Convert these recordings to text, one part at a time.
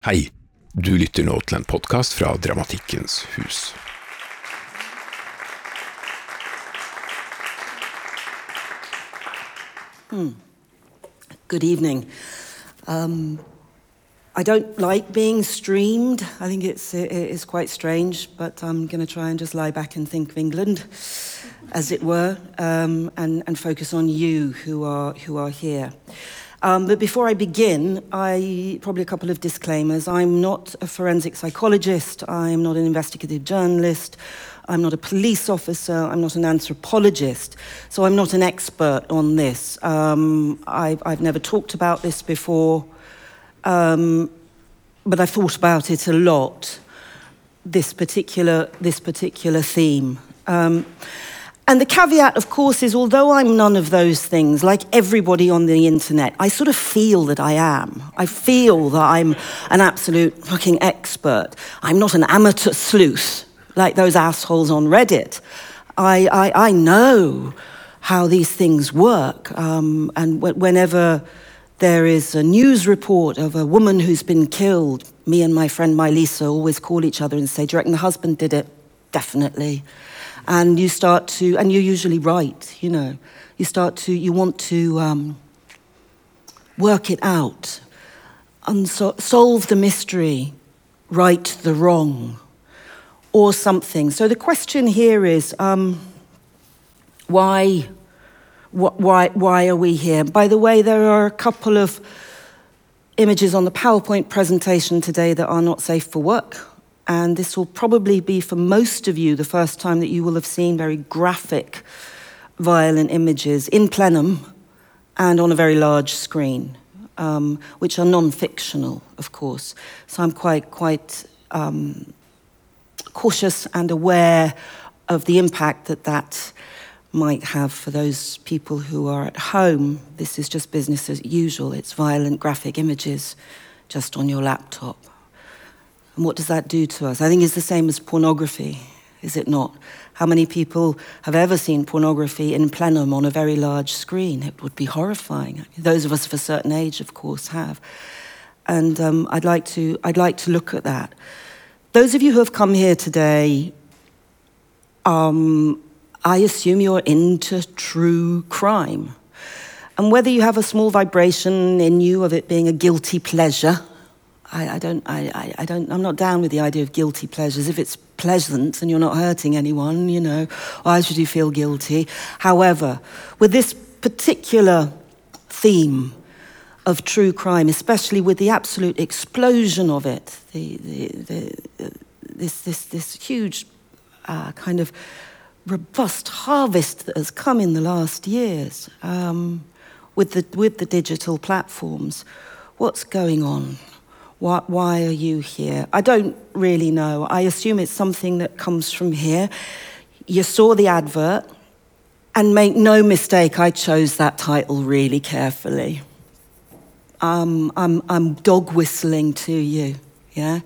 Hei, du lytter nå til en podkast fra Dramatikkens hus. Good evening. Um, I don't like being streamed. I think it's it is quite strange, but I'm going to try and just lie back and think of England, as it were, um, and and focus on you who are who are here. Um, but before I begin, I probably a couple of disclaimers. I'm not a forensic psychologist. I'm not an investigative journalist. I'm not a police officer. I'm not an anthropologist. So I'm not an expert on this. Um, I've, I've never talked about this before, um, but I've thought about it a lot. This particular this particular theme. And the caveat, of course, is although I'm none of those things, like everybody on the internet, I sort of feel that I am. I feel that I'm an absolute fucking expert. I'm not an amateur sleuth like those assholes on Reddit. I, I, I know how these things work. Um, and wh- whenever there is a news report of a woman who's been killed, me and my friend Mylisa always call each other and say, Do you reckon the husband did it? Definitely and you start to and you're usually right you know. You start to you want to um, work it out. Unso- solve the mystery right the wrong or something. So the question here is um, why wh- why why are we here? By the way there are a couple of images on the powerpoint presentation today that are not safe for work and this will probably be for most of you the first time that you will have seen very graphic violent images in plenum and on a very large screen, um, which are non-fictional, of course. So I'm quite quite um, cautious and aware of the impact that that might have for those people who are at home. This is just business as usual. It's violent graphic images just on your laptop. And what does that do to us? I think it's the same as pornography, is it not? How many people have ever seen pornography in plenum on a very large screen? It would be horrifying. Those of us of a certain age, of course, have. And um, I'd, like to, I'd like to look at that. Those of you who have come here today, um, I assume you're into true crime. And whether you have a small vibration in you of it being a guilty pleasure, I, I don't, I, I, don't, I'm not down with the idea of guilty pleasures. If it's pleasant and you're not hurting anyone, you know, why should you feel guilty? However, with this particular theme of true crime, especially with the absolute explosion of it, the, the, the, uh, this, this, this huge uh, kind of robust harvest that has come in the last years um, with, the, with the digital platforms, what's going on? Why, why are you here? I don't really know. I assume it's something that comes from here. You saw the advert, and make no mistake, I chose that title really carefully. Um, I'm, I'm dog whistling to you, yeah?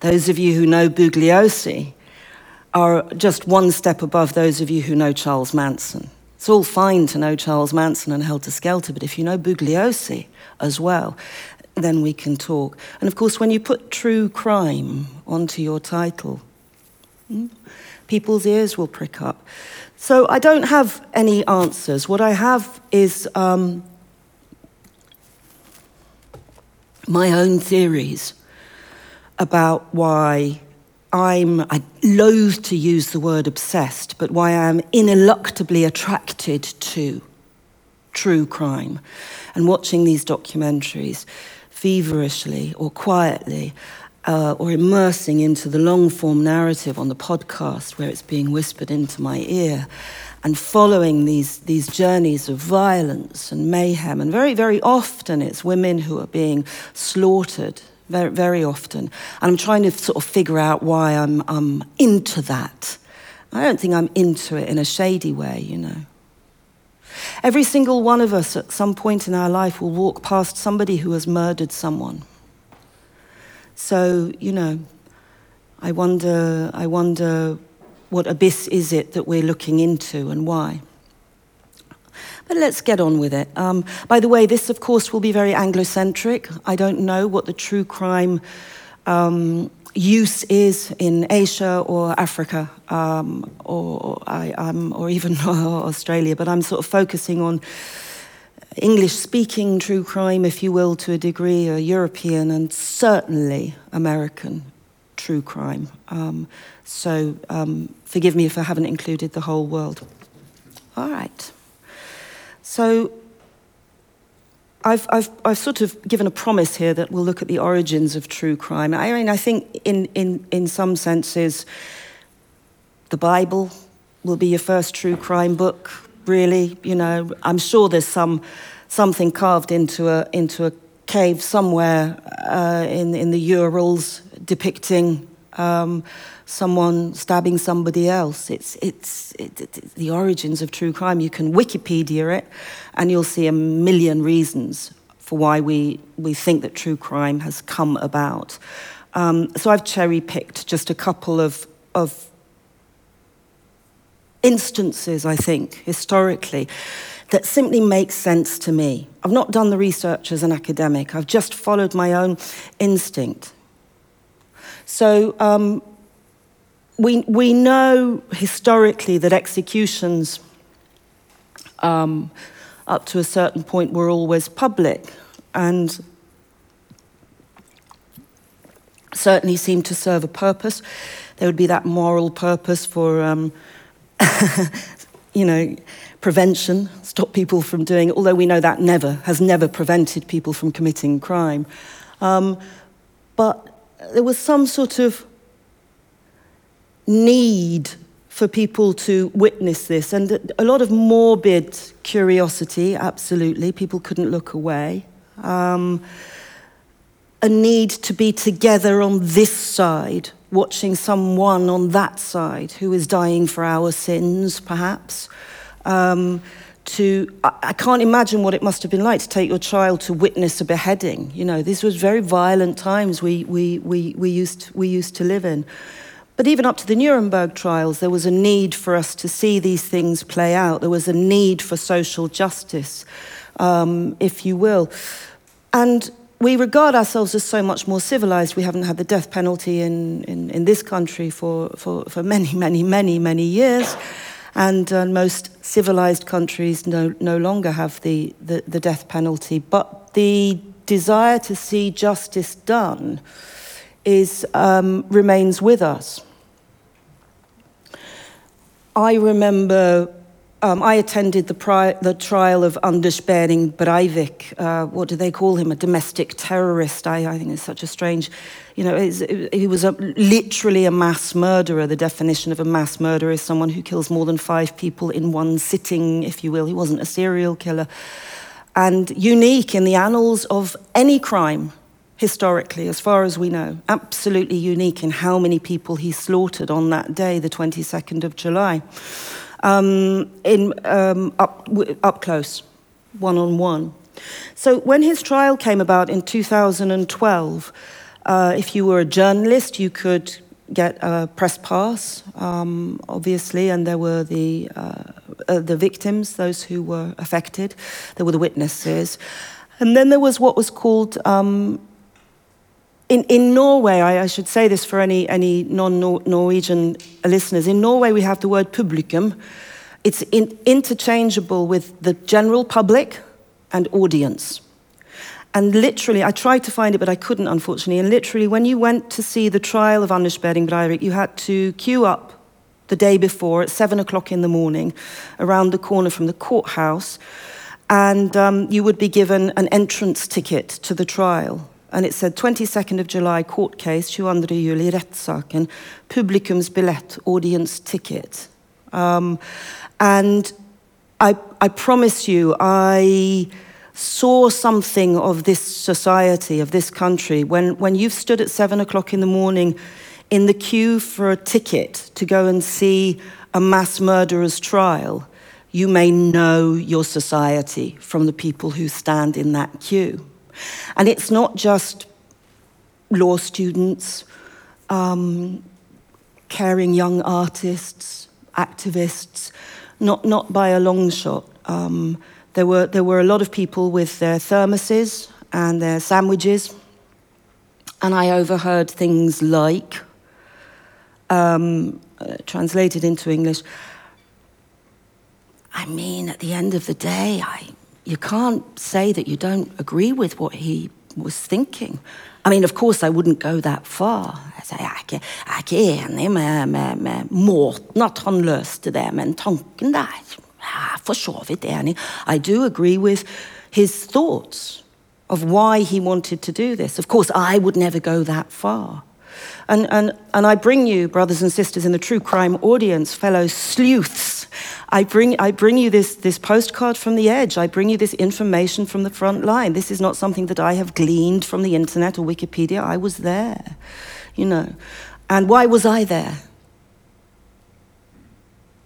Those of you who know Bugliosi are just one step above those of you who know Charles Manson. It's all fine to know Charles Manson and Helter Skelter, but if you know Bugliosi as well, then we can talk. And of course, when you put true crime onto your title, hmm, people's ears will prick up. So I don't have any answers. What I have is um, my own theories about why I'm, I loathe to use the word obsessed, but why I'm ineluctably attracted to true crime and watching these documentaries feverishly or quietly uh, or immersing into the long form narrative on the podcast where it's being whispered into my ear and following these, these journeys of violence and mayhem. And very, very often it's women who are being slaughtered, very, very often. And I'm trying to sort of figure out why I'm, I'm into that. I don't think I'm into it in a shady way, you know. Every single one of us at some point in our life will walk past somebody who has murdered someone. So, you know, I wonder, I wonder what abyss is it that we're looking into and why. But let's get on with it. Um, by the way, this, of course, will be very Anglocentric. I don't know what the true crime um, use is in Asia or Africa um, or, I, or even Australia, but I'm sort of focusing on English speaking true crime, if you will, to a degree, or European and certainly American true crime. Um, so um, forgive me if I haven't included the whole world. All right. So I've, I've, I've sort of given a promise here that we'll look at the origins of true crime. I mean, I think in, in, in some senses, the Bible will be your first true crime book, really. You know, I'm sure there's some, something carved into a, into a cave somewhere uh, in, in the Urals depicting um, someone stabbing somebody else. It's, it's, it, it, the origins of true crime. You can Wikipedia it, and you'll see a million reasons for why we, we think that true crime has come about. Um, so I've cherry picked just a couple of, of instances, I think, historically, that simply make sense to me. I've not done the research as an academic, I've just followed my own instinct. So um, we, we know historically that executions um, up to a certain point were always public and certainly seemed to serve a purpose. There would be that moral purpose for, um, you know, prevention, stop people from doing although we know that never, has never prevented people from committing crime. Um, but there was some sort of need for people to witness this, and a lot of morbid curiosity, absolutely. People couldn't look away. Um, a need to be together on this side, watching someone on that side who is dying for our sins, perhaps. Um, to I, can't imagine what it must have been like to take your child to witness a beheading. You know, these was very violent times we, we, we, we, used, we used to live in. But even up to the Nuremberg trials, there was a need for us to see these things play out. There was a need for social justice, um, if you will. And we regard ourselves as so much more civilized. We haven't had the death penalty in, in, in this country for, for, for many, many, many, many years. And uh, most civilized countries no, no longer have the, the, the death penalty. But the desire to see justice done is, um, remains with us. I remember um, I attended the, pri- the, trial of Anders Behring Breivik. Uh, what do they call him? A domestic terrorist. I, I think it's such a strange, you know, it, he was a, literally a mass murderer. The definition of a mass murderer is someone who kills more than five people in one sitting, if you will. He wasn't a serial killer. And unique in the annals of any crime historically, as far as we know, absolutely unique in how many people he slaughtered on that day, the 22nd of July, um, in, um, up, up close, one on one. So when his trial came about in 2012, uh, if you were a journalist, you could get a press pass, um, obviously, and there were the, uh, uh, the victims, those who were affected, there were the witnesses. And then there was what was called um, in, in Norway, I, I, should say this for any, any non Norwegian listeners, in Norway we have the word publikum. It's in, interchangeable with the general public and audience. And literally, I tried to find it, but I couldn't, unfortunately. And literally, when you went to see the trial of Anders Behring Breivik, you had to queue up the day before at seven o'clock in the morning around the corner from the courthouse, and um, you would be given an entrance ticket to the trial and it said 22nd of July court case, 22 juli rättssaken, publikumsbiljett, audience ticket. Um, and I, I promise you, I saw something of this society, of this country, when, when you've stood at seven o'clock in the morning in the queue for a ticket to go and see a mass murderer's trial, you may know your society from the people who stand in that queue. And it's not just law students, um, caring young artists, activists, not, not by a long shot. Um, There were, there were a lot of people with their thermoses and their sandwiches, and I overheard things like, um, uh, translated into English, I mean, at the end of the day, I, you can't say that you don't agree with what he was thinking. I mean, of course, I wouldn't go that far. Jeg sier, jeg er ikke, jeg er ikke enig med, med, for. I do agree with his thoughts of why he wanted to do this. Of course, I would never go that far. And, and, and I bring you, brothers and sisters in the true crime audience, fellow sleuths, I bring, I bring you this, this postcard from the edge. I bring you this information from the front line. This is not something that I have gleaned from the internet or Wikipedia. I was there, you know. And why was I there?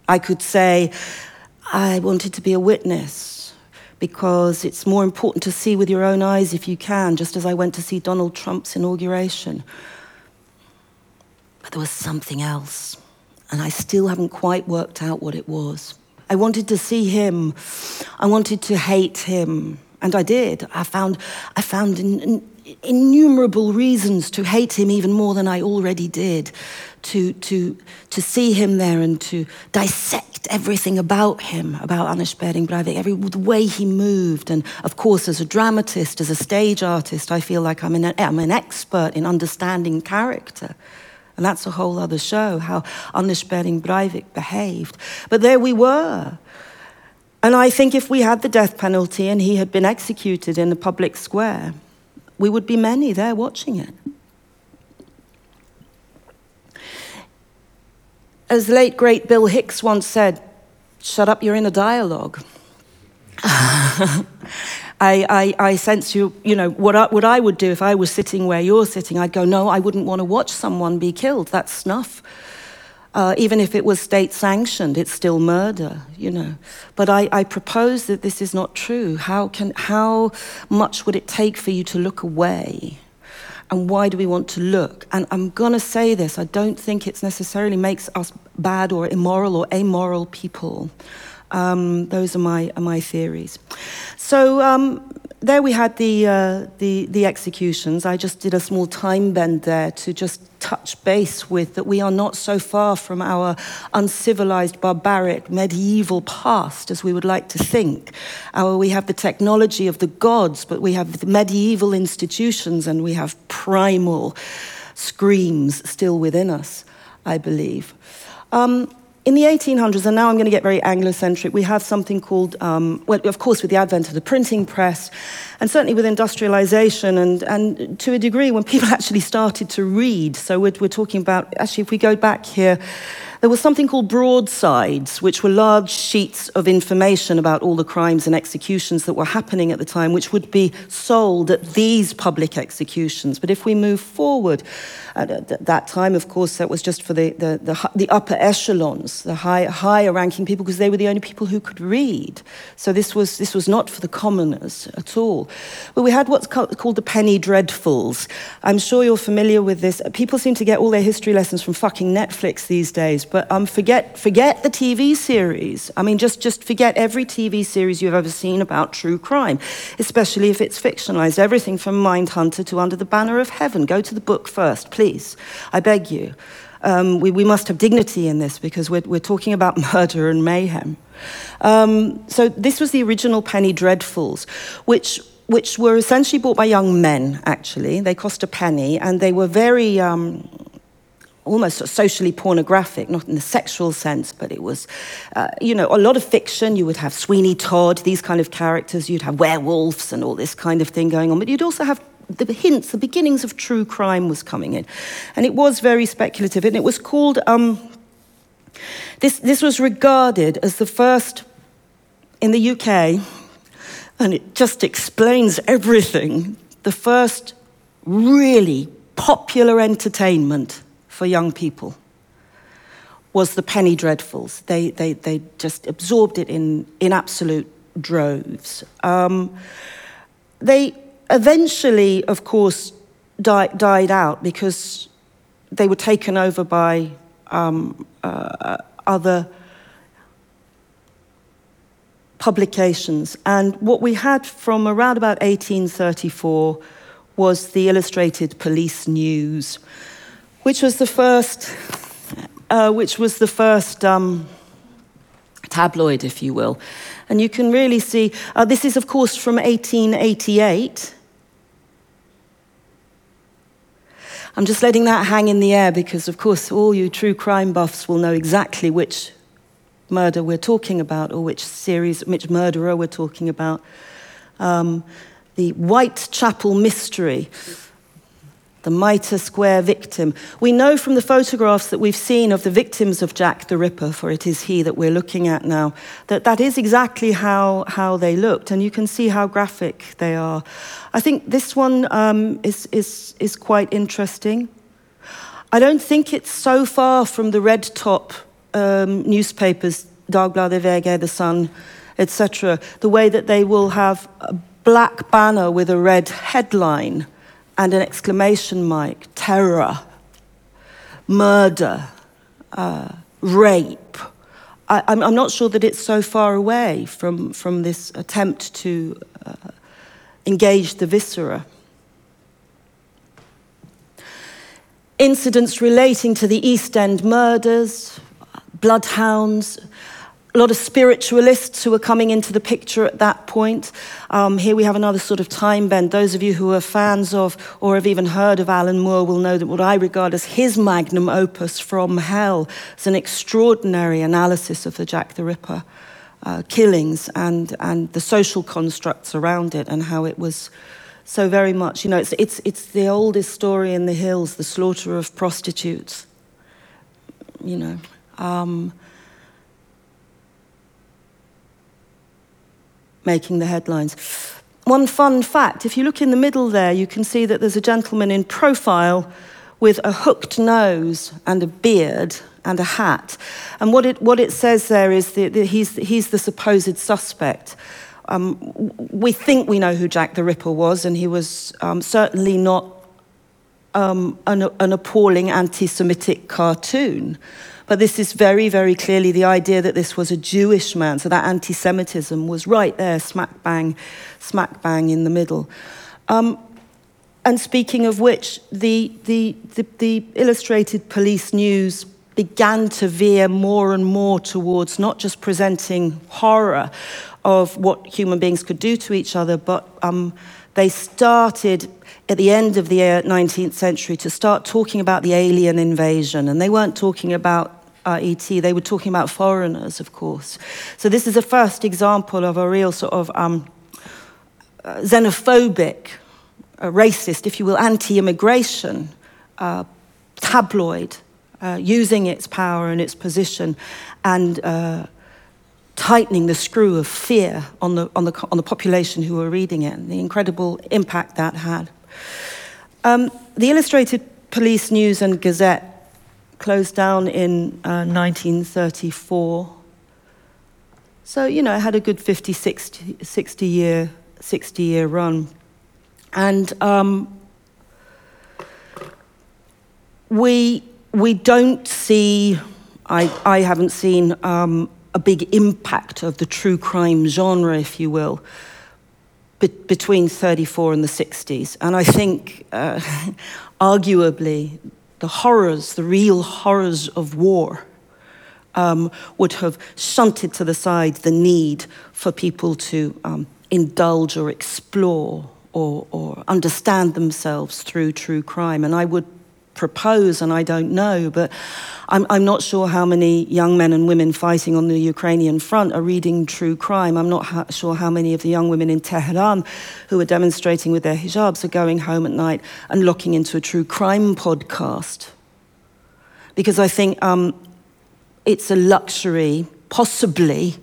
I could say, I wanted to be a witness because it's more important to see with your own eyes if you can, just as I went to see Donald Trump's inauguration. But there was something else, and I still haven't quite worked out what it was. I wanted to see him, I wanted to hate him, and I did. I found, I found in, in, innumerable reasons to hate him even more than I already did, to, to, to see him there and to dissect everything about him, about Anders Behring Breivik, every the way he moved. And of course, as a dramatist, as a stage artist, I feel like I'm an, I'm an expert in understanding character. And that's a whole other show, how Anders Behring Breivik behaved. But there we were. And I think if we had the death penalty and he had been executed in the public square, we would be many there watching it. As late great Bill Hicks once said, shut up, you're in a dialogue. I, I, I, sense you, you know, what I, what I would do if I was sitting where you're sitting, I'd go, no, I wouldn't want to watch someone be killed. That's snuff. Uh, even if it was state sanctioned, it's still murder, you know. But I, I, propose that this is not true. How, can, how much would it take for you to look away? And why do we want to look? And I'm going to say this I don't think it necessarily makes us bad or immoral or amoral people. Um, those are my, are my theories. So, um, there we had the, uh, the, the executions. I just did a small time bend there to just touch base with that we are not so far from our uncivilized, barbaric, medieval past as we would like to think. Our, we have the technology of the gods, but we have the medieval institutions and we have primal screams still within us, I believe. Um, in the 1800s, and now I'm going to get very Anglocentric, we have something called, um, well, of course, with the advent of the printing press, and certainly with industrialization, and, and to a degree, when people actually started to read. So we're, we're talking about, actually, if we go back here, there was something called broadsides, which were large sheets of information about all the crimes and executions that were happening at the time, which would be sold at these public executions. But if we move forward, at that time, of course, that was just for the, the, the, the upper echelons, the high, higher ranking people, because they were the only people who could read. So this was, this was not for the commoners at all. But we had what's called the penny dreadfuls. I'm sure you're familiar with this. People seem to get all their history lessons from fucking Netflix these days. But um, forget, forget the TV series. I mean, just, just forget every TV series you've ever seen about true crime, especially if it's fictionalized. Everything from Mindhunter to Under the Banner of Heaven. Go to the book first, please please. I beg you. Um, we, we, must have dignity in this because we're, we're talking about murder and mayhem. Um, so, this was the original Penny Dreadfuls, which, which were essentially bought by young men, actually. They cost a penny and they were very. Um, almost socially pornographic, not in the sexual sense, but it was, uh, you know, a lot of fiction. You would have Sweeney Todd, these kind of characters. You'd have werewolves and all this kind of thing going on. But you'd also have the hints, the beginnings of true crime was coming in. And it was very speculative. And it was called, um, this, this was regarded as the first in the UK, and it just explains everything, the first really popular entertainment for young people was the penny dreadfuls. They, they, they just absorbed it in, in absolute droves. Um, they eventually, of course, die, died out because they were taken over by um, uh, other publications. And what we had from around about 1834 was the Illustrated Police News, which was the first, uh, which was the first um, tabloid, if you will. And you can really see, uh, this is, of course, from 1888. I'm just letting that hang in the air because, of course, all you true crime buffs will know exactly which murder we're talking about or which series, which murderer we're talking about. Um, the Whitechapel Mystery, the Mitre Square victim. We know from the photographs that we've seen of the victims of Jack the Ripper, for it is he that we're looking at now, that that is exactly how, how they looked, and you can see how graphic they are. I think this one um, is, is, is quite interesting. I don't think it's so far from the red top um, newspapers, Dagbladet, VG, The Sun, etc., the way that they will have a black banner with a red headline and an exclamation mark terror, murder, uh, rape. I, am not sure that it's so far away from, from this attempt to uh, engage the viscera. Incidents relating to the East End murders, bloodhounds, a lot of spiritualists who are coming into the picture at that point. Um, here we have another sort of time bend. Those of you who are fans of or have even heard of Alan Moore will know that what I regard as his magnum opus from hell is an extraordinary analysis of the Jack the Ripper uh, killings and, and the social constructs around it and how it was so very much, you know, it's, it's, it's the oldest story in the hills, the slaughter of prostitutes, you know. Um, making the headlines. One fun fact if you look in the middle there, you can see that there's a gentleman in profile with a hooked nose and a beard and a hat. And what it, what it says there is that he's, he's the supposed suspect. Um, we think we know who Jack the Ripper was, and he was um, certainly not um, an, an appalling anti Semitic cartoon. But this is very, very clearly the idea that this was a Jewish man. So that anti Semitism was right there, smack bang, smack bang in the middle. Um, and speaking of which, the, the, the, the illustrated police news began to veer more and more towards not just presenting horror of what human beings could do to each other, but um, they started at the end of the 19th century to start talking about the alien invasion. And they weren't talking about ET, they were talking about foreigners, of course. So this is a first example of a real sort of um, uh, xenophobic, uh, racist, if you will, anti immigration uh, tabloid uh, using its power and its position and uh, tightening the screw of fear on the, on, the, on the population who were reading it, and the incredible impact that had. Um, the Illustrated Police News and Gazette closed down in uh, 1934. So, you know, it had a good 50, 60, 60 year, 60 year run. And um, we, we don't see, I, I haven't seen um, a big impact of the true crime genre, if you will, be- between 34 and the 60s. And I think, uh, arguably, the horrors, the real horrors of war, um, would have shunted to the side the need for people to um, indulge or explore or, or understand themselves through true crime. And I would propose, and I don't know, but I'm, I'm, not sure how many young men and women fighting on the Ukrainian front are reading true crime. I'm not ha- sure how many of the young women in Tehran who are demonstrating with their hijabs are going home at night and looking into a true crime podcast. Because I think um, it's a luxury, possibly,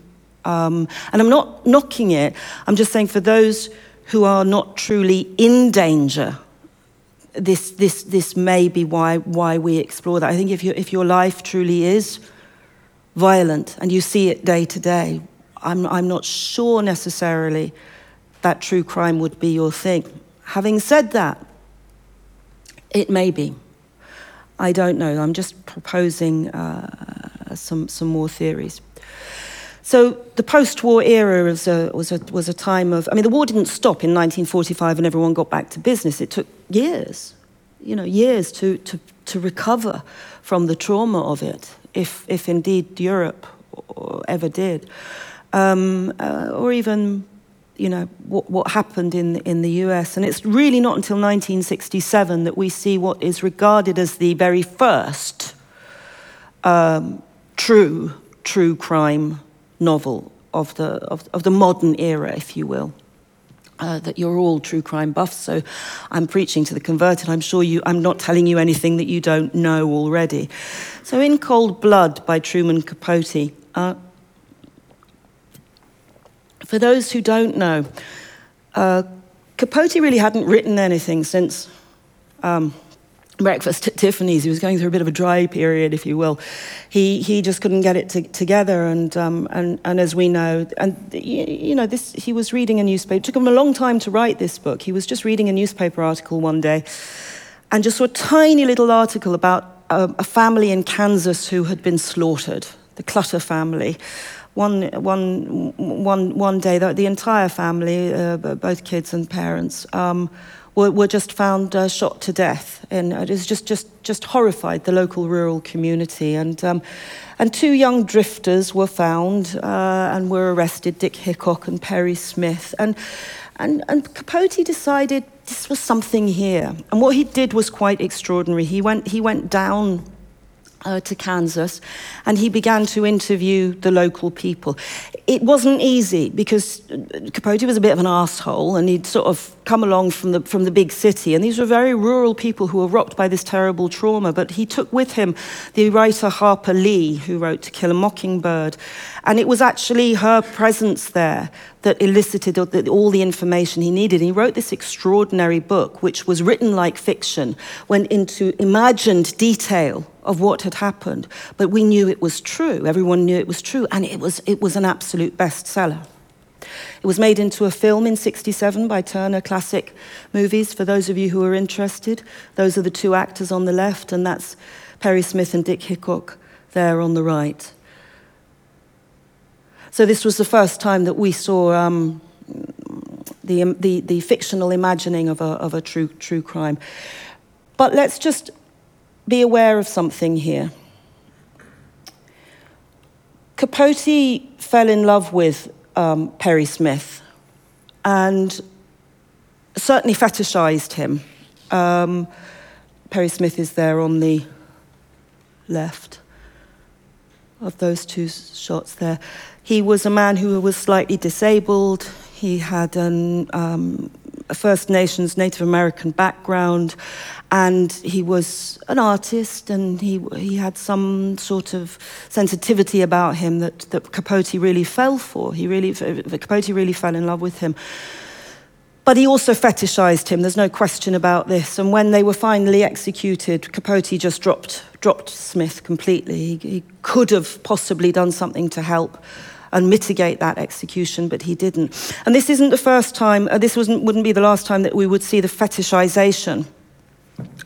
um, and I'm not knocking it, I'm just saying for those who are not truly in danger this, this, this may be why, why we explore that. I think if, you, if your life truly is violent and you see it day to day, I'm, I'm not sure necessarily that true crime would be your thing. Having said that, it may be. I don't know. I'm just proposing uh, some, some more theories. So the post-war era was a, was, a, was a time of, I mean, the war didn't stop in 1945 and everyone got back to business. It took years, you know, years to, to, to recover from the trauma of it, if, if indeed Europe ever did. Um, uh, or even, you know, what, what happened in, in the US. And it's really not until 1967 that we see what is regarded as the very first um, true, true crime novel of the, of, of the modern era, if you will. Uh, that you're all true crime buffs, so I'm preaching to the converted. I'm sure you, I'm not telling you anything that you don't know already. So, In Cold Blood by Truman Capote, uh, for those who don't know, uh, Capote really hadn't written anything since um, breakfast at Tiffany's. He was going through a bit of a dry period, if you will. He he just couldn't get it to, together, and um, and and as we know, and you know, this he was reading a newspaper. It took him a long time to write this book. He was just reading a newspaper article one day, and just saw a tiny little article about a, a family in Kansas who had been slaughtered, the Clutter family. One, one, one, one day, the, the entire family, uh, both kids and parents, um, were, were just found uh, shot to death. And it was just, just, just horrified the local rural community. And, um, and two young drifters were found uh, and were arrested, Dick Hickok and Perry Smith. And, and, and Capote decided this was something here. And what he did was quite extraordinary. He went, he went down uh, to Kansas, and he began to interview the local people. It wasn't easy because Capote was a bit of an asshole, and he'd sort of come along from the from the big city, and these were very rural people who were rocked by this terrible trauma. But he took with him the writer Harper Lee, who wrote To Kill a Mockingbird, and it was actually her presence there that elicited all the information he needed. He wrote this extraordinary book, which was written like fiction, went into imagined detail of what had happened, but we knew it was true. Everyone knew it was true, and it was, it was an absolute bestseller. It was made into a film in 67 by Turner Classic Movies, for those of you who are interested. Those are the two actors on the left, and that's Perry Smith and Dick Hickok there on the right. So this was the first time that we saw um, the, the, the fictional imagining of a, of a true, true crime. But let's just be aware of something here. Capote fell in love with um, Perry Smith and certainly fetishized him. Um, Perry Smith is there on the left of those two shots there. He was a man who was slightly disabled. He had an, um, a First Nations Native American background, and he was an artist, and he, he had some sort of sensitivity about him that, that Capote really fell for. He really, Capote really fell in love with him. But he also fetishized him, there's no question about this. And when they were finally executed, Capote just dropped, dropped Smith completely. He, he could have possibly done something to help and mitigate that execution, but he didn't. And this isn't the first time, uh, this wouldn't be the last time that we would see the fetishization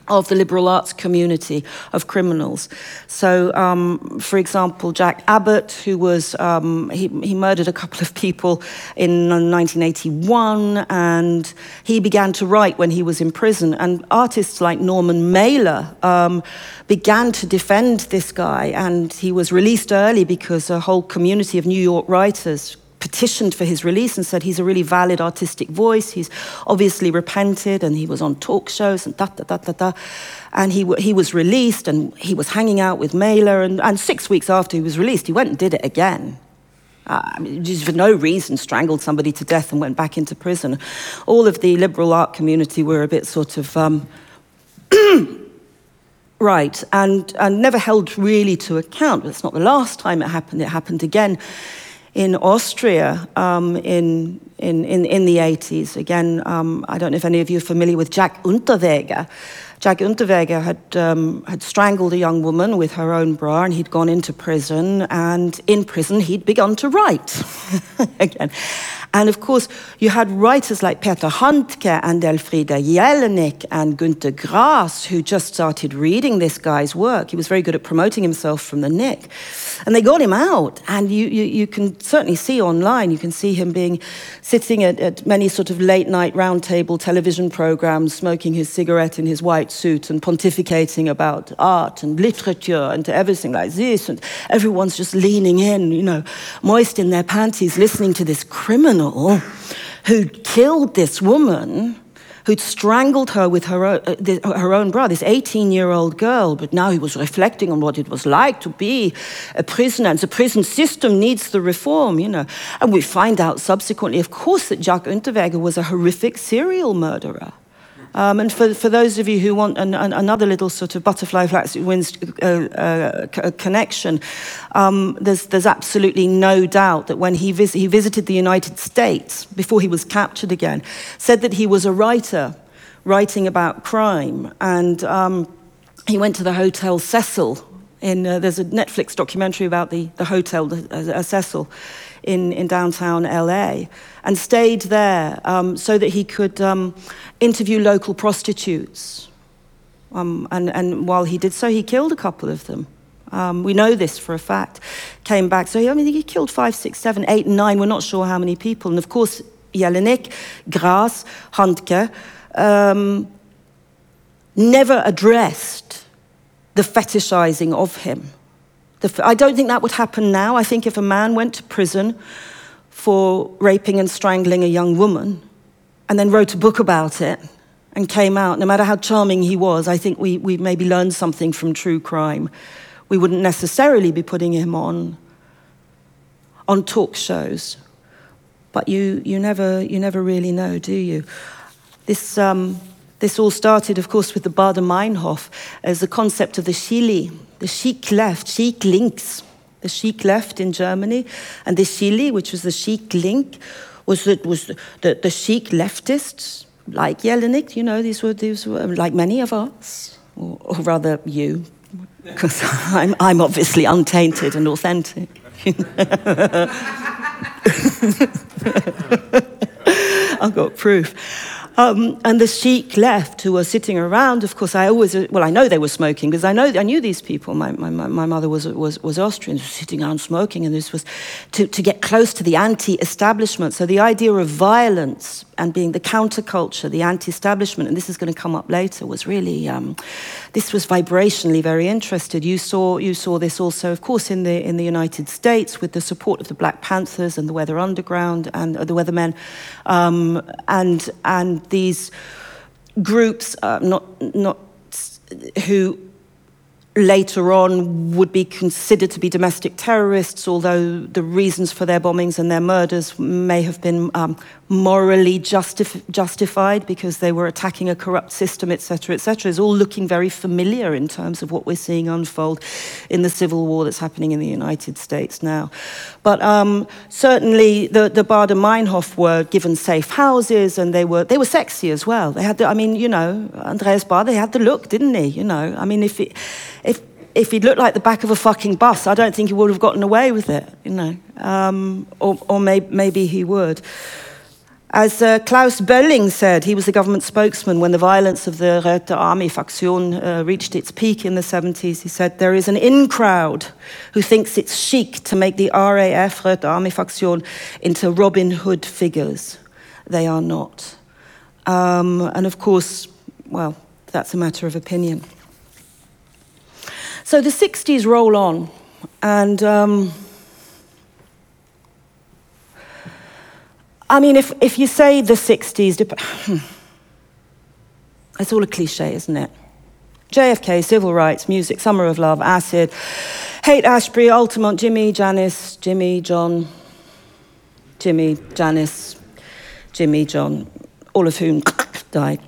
of the liberal arts community of criminals. So, um, for example, Jack Abbott, who was, um, he, he murdered a couple of people in 1981, and he began to write when he was in prison. And artists like Norman Mailer um, began to defend this guy, and he was released early because a whole community of New York writers petitioned for his release and said he's a really valid artistic voice. He's obviously repented and he was on talk shows and da da da da da. And he, he was released and he was hanging out with Mailer. And, and six weeks after he was released, he went and did it again. Uh, I mean, just for no reason, strangled somebody to death and went back into prison. All of the liberal art community were a bit sort of. Um, right, and, and never held really to account. It's not the last time it happened. It happened again in Austria um, in in, in, in the 80s. Again, um, I don't know if any of you are familiar with Jack Unterweger. Jack Unterweger had, um, had strangled a young woman with her own bra and he'd gone into prison. And in prison, he'd begun to write again. And of course, you had writers like Peter Handke and Elfriede Jelinek and Günter Grass who just started reading this guy's work. He was very good at promoting himself from the Nick. And they got him out. And you, you, you can certainly see online, you can see him being sitting at, at many sort of late night roundtable television programs, smoking his cigarette in his white suit and pontificating about art and literature and everything like this. And everyone's just leaning in, you know, moist in their panties, listening to this criminal who'd killed this woman who'd strangled her with her own, uh, her own bra, this 18 year old girl. But now he was reflecting on what it was like to be a prisoner. And the prison system needs the reform, you know. And we find out subsequently, of course, that Jack Unterweger was a horrific serial murderer. Um, and for, for those of you who want an, an, another little sort of butterfly flax wings uh, uh, connection, um, there's, there's absolutely no doubt that when he, vis- he visited the United States before he was captured again, said that he was a writer writing about crime. And um, he went to the Hotel Cecil. In, uh, there's a Netflix documentary about the, the hotel, the, uh, Cecil in, in downtown LA and stayed there um, so that he could um, interview local prostitutes. Um, and, and while he did so, he killed a couple of them. Um, we know this for a fact. Came back. So, I mean, he killed five, six, seven, eight, nine. We're not sure how many people. And of course, Jelinek, Grass, Handke um, never addressed the fetishizing of him. I don't think that would happen now. I think if a man went to prison for raping and strangling a young woman and then wrote a book about it and came out, no matter how charming he was, I think we, we maybe learned something from true crime. We wouldn't necessarily be putting him on, on talk shows. But you, you, never, you never really know, do you? This, um, this all started, of course, with the Baader-Meinhof as the concept of the Chili, the chic left, chic links, the chic left in Germany, and the Chili, which was the chic link, was the, was the, the, the leftists, like Jelinek, you know, these were, these were like many of us, or, or rather you, because I'm, I'm obviously untainted and authentic. I've got proof. Um, and the chic left, who were sitting around. Of course, I always, well, I know they were smoking because I know I knew these people. My, my, my mother was, was, was Austrian, sitting around smoking, and this was to, to get close to the anti establishment. So the idea of violence and being the counterculture, the anti-establishment, and this is going to come up later, was really um, this was vibrationally very interested. You saw you saw this also, of course, in the in the United States with the support of the Black Panthers and the Weather Underground and uh, the Weathermen, um, and and these groups, uh, not not who later on would be considered to be domestic terrorists, although the reasons for their bombings and their murders may have been um, morally justif- justified because they were attacking a corrupt system, etc., etc., is all looking very familiar in terms of what we're seeing unfold in the civil war that's happening in the United States now. But um, certainly, the, the Baader-Meinhof were given safe houses, and they were they were sexy as well. They had, the, I mean, you know, Andreas Baader, he had the look, didn't he? You know, I mean, if it, if he'd looked like the back of a fucking bus, I don't think he would have gotten away with it, you know, um, or, or may, maybe he would. As uh, Klaus Bölling said, he was the government spokesman when the violence of the Rote Army faction uh, reached its peak in the 70s. He said, There is an in crowd who thinks it's chic to make the RAF, Rote Army faction, into Robin Hood figures. They are not. Um, and of course, well, that's a matter of opinion. So the 60s roll on, and. Um, I mean, if, if you say the 60s, it's all a cliche, isn't it? JFK, civil rights, music, summer of love, acid, Haight-Ashbury, Altamont, Jimmy, Janis, Jimmy, John, Jimmy, Janis, Jimmy, John, all of whom died.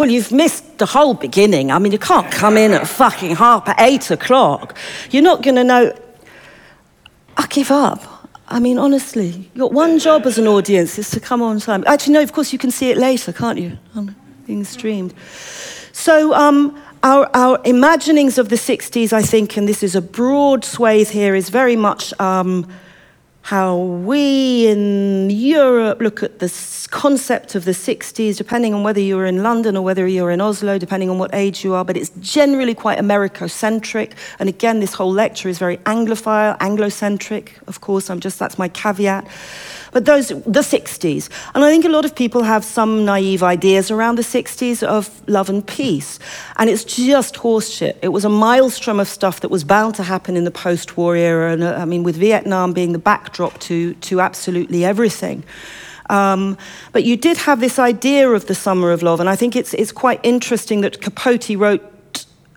Well, you've missed the whole beginning. I mean, you can't come in at fucking half at eight o'clock. You're not going to know I give up. I mean, honestly, your one job as an audience is to come on time. Actually, no, of course, you can see it later, can't you? I'm being streamed. So, um, our, our imaginings of the 60s, I think, and this is a broad swathe here, is very much um, how we in Europe look at this concept of the 60s, depending on whether you're in London or whether you're in Oslo, depending on what age you are, but it's generally quite Americocentric. And again, this whole lecture is very Anglophile, Anglocentric, of course, I'm just, that's my caveat. But those, the 60s. And I think a lot of people have some naive ideas around the 60s of love and peace. And it's just horseshit. It was a maelstrom of stuff that was bound to happen in the post war era. And uh, I mean, with Vietnam being the backdrop to, to absolutely everything. Um, but you did have this idea of the summer of love, and I think it's, it's quite interesting that Capote wrote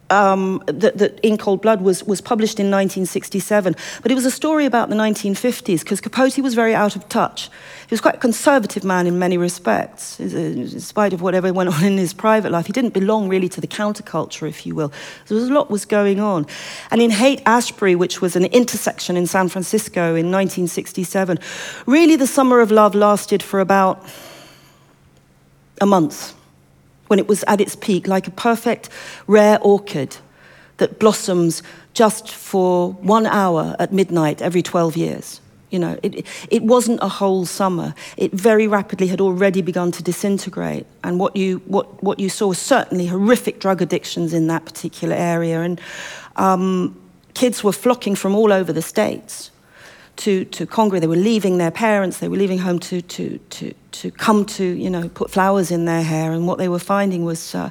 um, that, that, In Cold Blood was, was published in 1967. But it was a story about the 1950s because Capote was very out of touch. He was quite a conservative man in many respects, in spite of whatever went on in his private life. He didn't belong really to the counterculture, if you will. There was a lot was going on. And in Haight Ashbury, which was an intersection in San Francisco in 1967, really the summer of love lasted for about a month when it was at its peak, like a perfect rare orchid that blossoms just for one hour at midnight every 12 years. You know, it, it wasn't a whole summer. It very rapidly had already begun to disintegrate. And what you, what, what you saw was certainly horrific drug addictions in that particular area. And um, kids were flocking from all over the States to, to Congo. They were leaving their parents, they were leaving home to, to, to, to come to, you know, put flowers in their hair. And what they were finding was uh,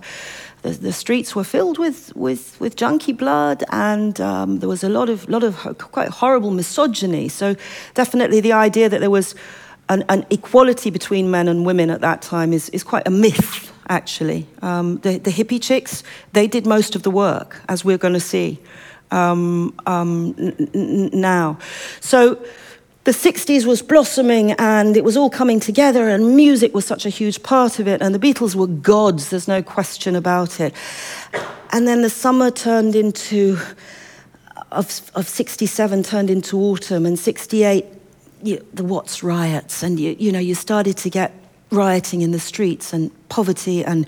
the, the, streets were filled with, with, with junkie blood, and um, there was a lot of, lot of quite horrible misogyny. So, definitely the idea that there was an, an equality between men and women at that time is, is quite a myth, actually. Um, the, the hippie chicks, they did most of the work, as we're going to see um, um, now. So the 60s was blossoming and it was all coming together, and music was such a huge part of it, and the Beatles were gods, there's no question about it. And then the summer turned into, of, of 67 turned into autumn, and 68, you, the Watts riots, and you, you know, you started to get rioting in the streets and poverty and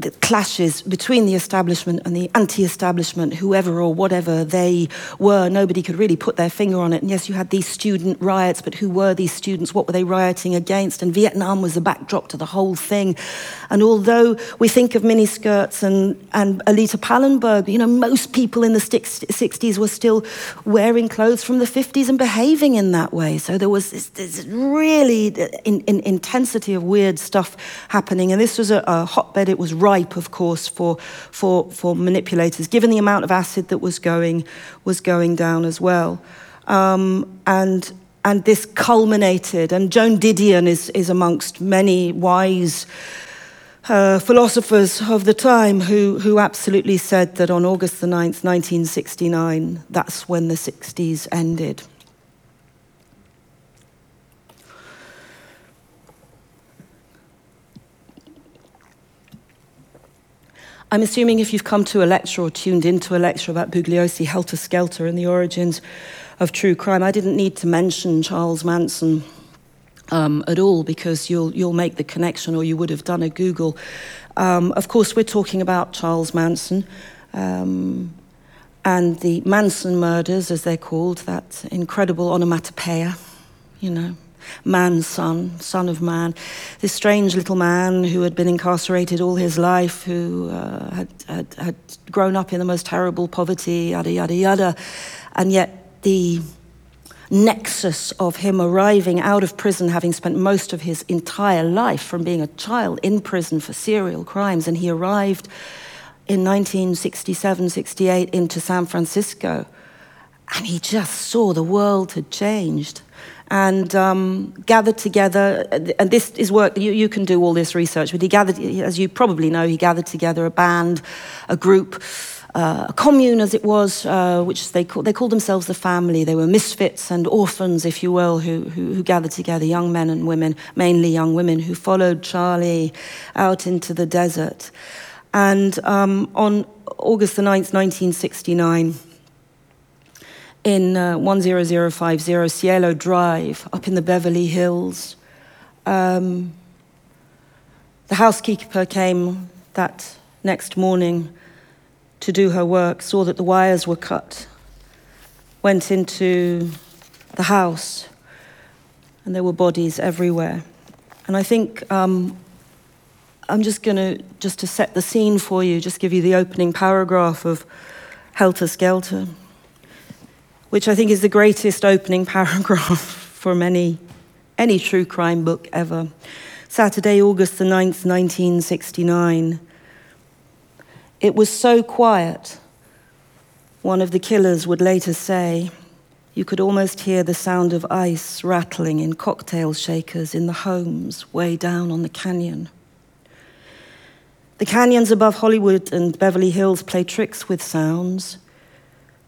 the clashes between the establishment and the anti-establishment, whoever or whatever they were. Nobody could really put their finger on it. And yes, you had these student riots, but who were these students? What were they rioting against? And Vietnam was the backdrop to the whole thing. And although we think of miniskirts and, and Anita Pallenberg, you know, most people in the 60s were still wearing clothes from the 50s and behaving in that way. So there was this, this really in, in intensity of weird stuff happening. And this was a, a hotbed. It was ripe, of course, for, for, for manipulators, given the amount of acid that was going, was going down as well. Um, and, and this culminated, and Joan Didion is, is amongst many wise uh, philosophers of the time who, who absolutely said that on August the 9th, 1969, that's when the 60s ended. I'm assuming if you've come to a lecture or tuned into a lecture about Bugliosi, Helter Skelter, and the origins of true crime, I didn't need to mention Charles Manson um, at all because you'll, you'll make the connection or you would have done a Google. Um, of course, we're talking about Charles Manson. Um, and the Manson murders, as they're called, that incredible onomatopoeia, you know, man's son, son of man, this strange little man who had been incarcerated all his life, who uh, had, had, had grown up in the most terrible poverty, yada, yada, yada. And yet the nexus of him arriving out of prison, having spent most of his entire life from being a child in prison for serial crimes, and he arrived in 1967 68 into San Francisco, and he just saw the world had changed and um, gathered together. And this is work, you, you can do all this research, but he gathered, as you probably know, he gathered together a band, a group. Uh, a commune, as it was, uh, which they, call, they called themselves the family. They were misfits and orphans, if you will, who, who, who gathered together, young men and women, mainly young women, who followed Charlie out into the desert. And um, on August the 9th, 1969, in uh, 10050 Cielo Drive up in the Beverly Hills. Um, the housekeeper came that next morning to do her work, saw that the wires were cut, went into the house, and there were bodies everywhere. And I think um, I'm just going to, just to set the scene for you, just give you the opening paragraph of Helter Skelter, which I think is the greatest opening paragraph from any, any true crime book ever. Saturday, August the 9th, 1969. It was so quiet, one of the killers would later say. You could almost hear the sound of ice rattling in cocktail shakers in the homes way down on the canyon. The canyons above Hollywood and Beverly Hills play tricks with sounds.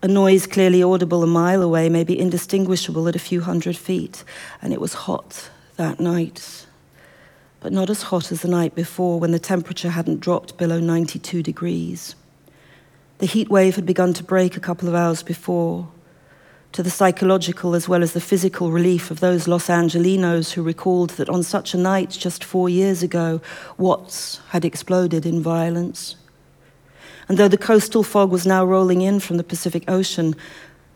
A noise clearly audible a mile away may be indistinguishable at a few hundred feet, and it was hot that night. But not as hot as the night before when the temperature hadn't dropped below 92 degrees. The heat wave had begun to break a couple of hours before, to the psychological as well as the physical relief of those Los Angelinos who recalled that on such a night just four years ago, Watts had exploded in violence. And though the coastal fog was now rolling in from the Pacific Ocean,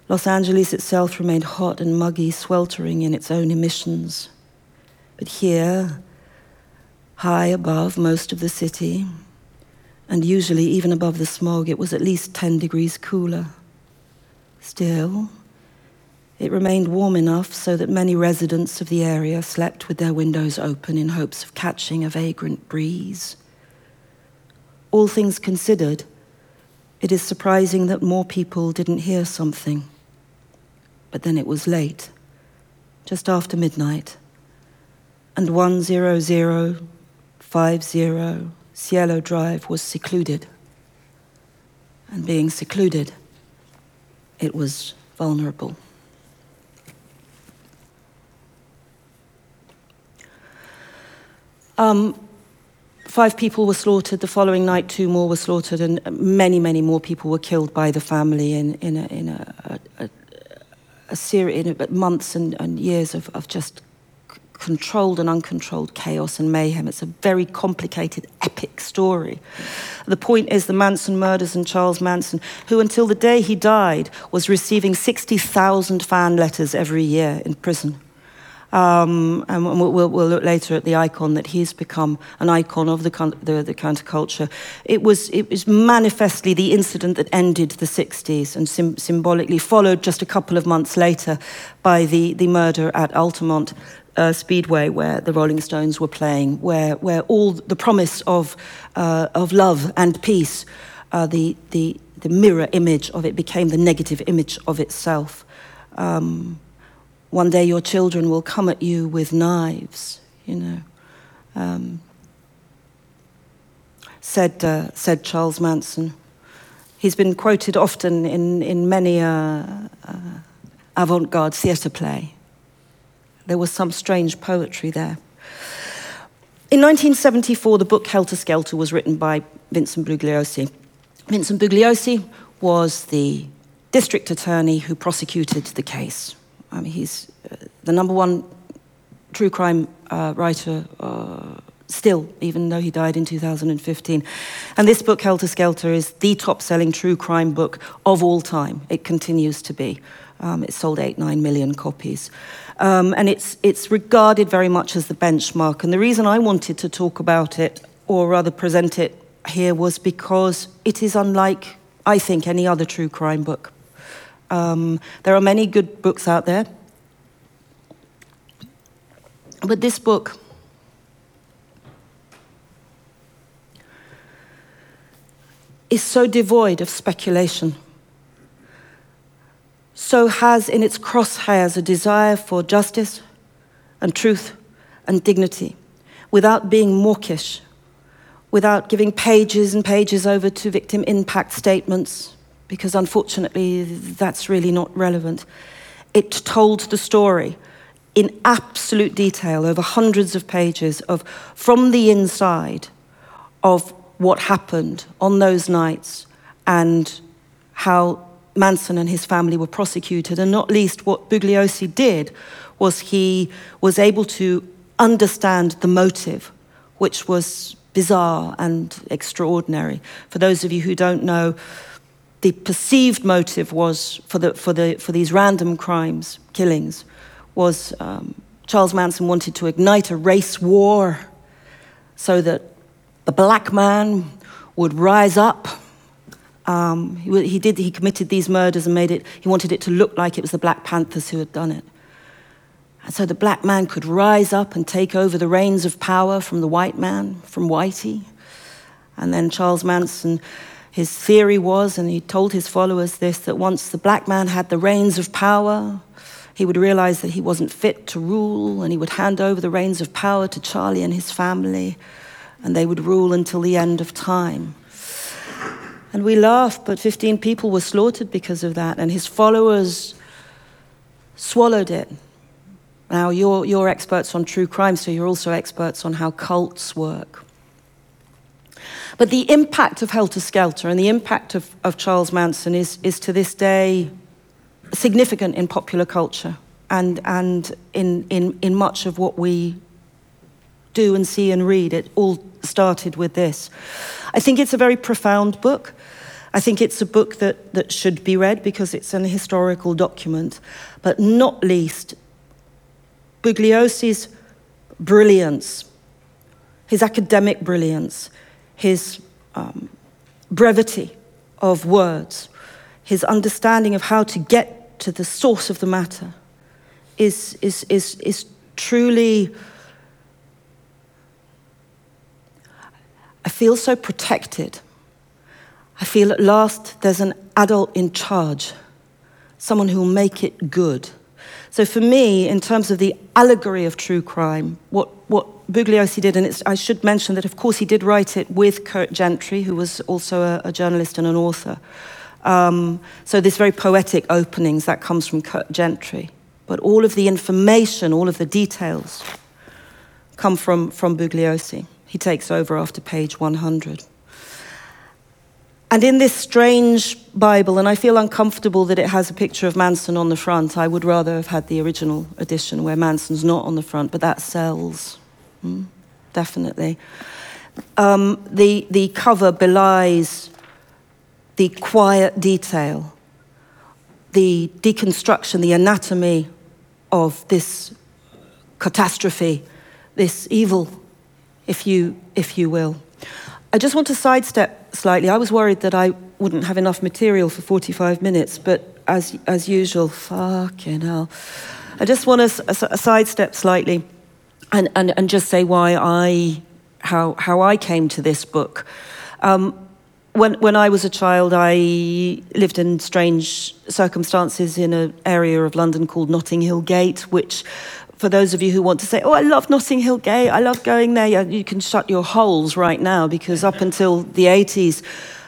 Los Angeles itself remained hot and muggy, sweltering in its own emissions. But here, high above most of the city, and usually even above the smog, it was at least 10 degrees cooler. Still, it remained warm enough so that many residents of the area slept with their windows open in hopes of catching a vagrant breeze. All things considered, it is surprising that more people didn't hear something. But then it was late, just after midnight, and 10050 Cielo Drive was secluded. And being secluded, it was vulnerable. Um, five people were slaughtered. The following night, two more were slaughtered, and many, many more people were killed by the family in, in a, in a, a, a, a series, in months and, and years of, of just controlled and uncontrolled chaos and mayhem. It's a very complicated, epic story. The point is the Manson murders and Charles Manson, who until the day he died was receiving 60,000 fan letters every year in prison. Um, and we'll, we'll, look later at the icon that he's become an icon of the, the, the, counterculture. It was, it was manifestly the incident that ended the 60s and sim symbolically followed just a couple of months later by the, the murder at Altamont. Uh, Speedway, where the Rolling Stones were playing, where, where all the promise of, uh, of love and peace, uh, the, the, the mirror image of it became the negative image of itself. Um, one day your children will come at you with knives, you know. Um, said, uh, said Charles Manson. He's been quoted often in, in many uh, uh, avant garde theatre play. There was some strange poetry there. In 1974, the book Helter Skelter was written by Vincent Bugliosi. Vincent Bugliosi was the district attorney who prosecuted the case. Mean, he's uh, the number one true crime uh, writer uh, still, even though he died in 2015. And this book, Helter Skelter, is the top selling true crime book of all time. It continues to be. Um, it sold eight, nine million copies. Um, and it's, it's regarded very much as the benchmark. And the reason I wanted to talk about it, or rather present it here, was because it is unlike, I think, any other true crime book. Um, there are many good books out there. But this book, is so devoid of speculation, so has in its crosshairs a desire for justice and truth and dignity without being mawkish, without giving pages and pages over to victim impact statements because unfortunately that's really not relevant. It told the story in absolute detail over hundreds of pages of from the inside of what happened on those nights and how Manson and his family were prosecuted, and not least what Bugliosi did was he was able to understand the motive, which was bizarre and extraordinary. For those of you who don't know, the perceived motive was for, the, for, the, for these random crimes, killings, was um, Charles Manson wanted to ignite a race war so that the black man would rise up. Um, he, he, did, he committed these murders and made it, he wanted it to look like it was the Black Panthers who had done it. And so the black man could rise up and take over the reins of power from the white man, from Whitey. And then Charles Manson, his theory was, and he told his followers this, that once the black man had the reins of power, he would realize that he wasn't fit to rule, and he would hand over the reins of power to Charlie and his family, and they would rule until the end of time. And we laugh, but 15 people were slaughtered because of that, and his followers swallowed it now, you're, you're experts on true crime, so you're also experts on how cults work. But the impact of Helter Skelter and the impact of, of Charles Manson is, is to this day significant in popular culture and, and in, in, in much of what we do and see and read. It all started with this. I think it's a very profound book. I think it's a book that, that should be read because it's an historical document, but not least Bugliosi's brilliance, his academic brilliance, his um, brevity of words, his understanding of how to get to the source of the matter is, is, is, is truly. I feel so protected. I feel at last there's an adult in charge, someone who will make it good. So for me, in terms of the allegory of true crime, what, what Bugliosi did, and I should mention that, of course, he did write it with Kurt Gentry, who was also a, a journalist and an author. Um, so this very poetic openings, that comes from Kurt Gentry. But all of the information, all of the details come from, from Bugliosi. He takes over after page 100. And in this strange Bible, and I feel uncomfortable that it has a picture of Manson on the front. I would rather have had the original edition where Manson's not on the front, but that sells. Mm, definitely. Um, the, the cover belies the quiet detail, the deconstruction, the anatomy of this catastrophe, this evil, if you, if you will. I just want to sidestep slightly. I was worried that I wouldn't have enough material for 45 minutes, but as, as usual, fucking hell. I just want to sidestep slightly and, and, and just say why I, how, how I came to this book. Um, when, when I was a child, I lived in strange circumstances in an area of London called Notting Hill Gate, which for those of you who want to say, oh, I love Notting Hill Gate, I love going there, you can shut your holes right now because up until the 80s,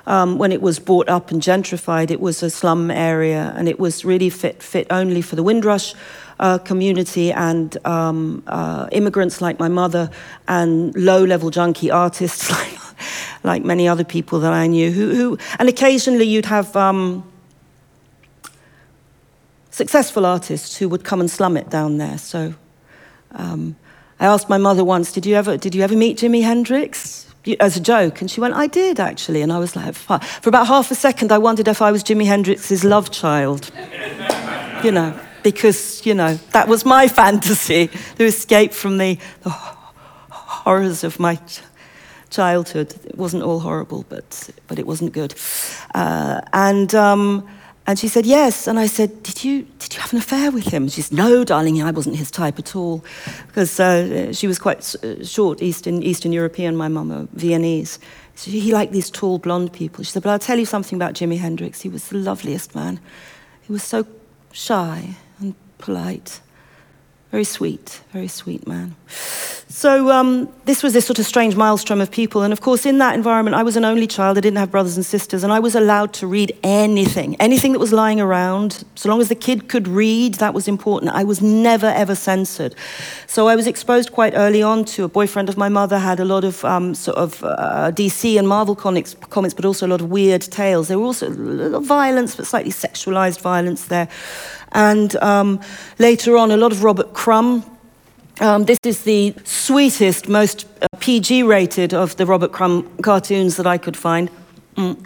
um, when it was bought up and gentrified, it was a slum area and it was really fit, fit only for the Windrush uh, community and um, uh, immigrants like my mother and low level junkie artists like, like many other people that I knew. Who, who and occasionally you'd have. Um, successful artists who would come and slum it down there. So um, I asked my mother once, did you, ever, did you ever meet Jimi Hendrix? As a joke. And she went, I did actually. And I was like, Fine. for about half a second, I wondered if I was Jimi Hendrix's love child. you know, because, you know, that was my fantasy to escape from the, the horrors of my childhood. It wasn't all horrible, but, but it wasn't good. Uh, and. Um, and she said, yes. And I said, did you, did you have an affair with him? She said, no, darling, I wasn't his type at all. Because uh, she was quite uh, short, Eastern, Eastern European, my mum, Viennese. So he liked these tall blonde people. She said, but I'll tell you something about Jimi Hendrix. He was the loveliest man. He was so shy and polite. Very sweet, very sweet man. So um, this was this sort of strange maelstrom of people, and of course, in that environment, I was an only child. I didn't have brothers and sisters, and I was allowed to read anything, anything that was lying around. So long as the kid could read, that was important. I was never ever censored. So I was exposed quite early on to a boyfriend of my mother had a lot of um, sort of uh, DC and Marvel comics, comics, but also a lot of weird tales. There were also violence, but slightly sexualized violence there. And um, later on, a lot of Robert Crumb um, this is the sweetest, most uh, PG rated of the Robert Crumb cartoons that I could find. Mm.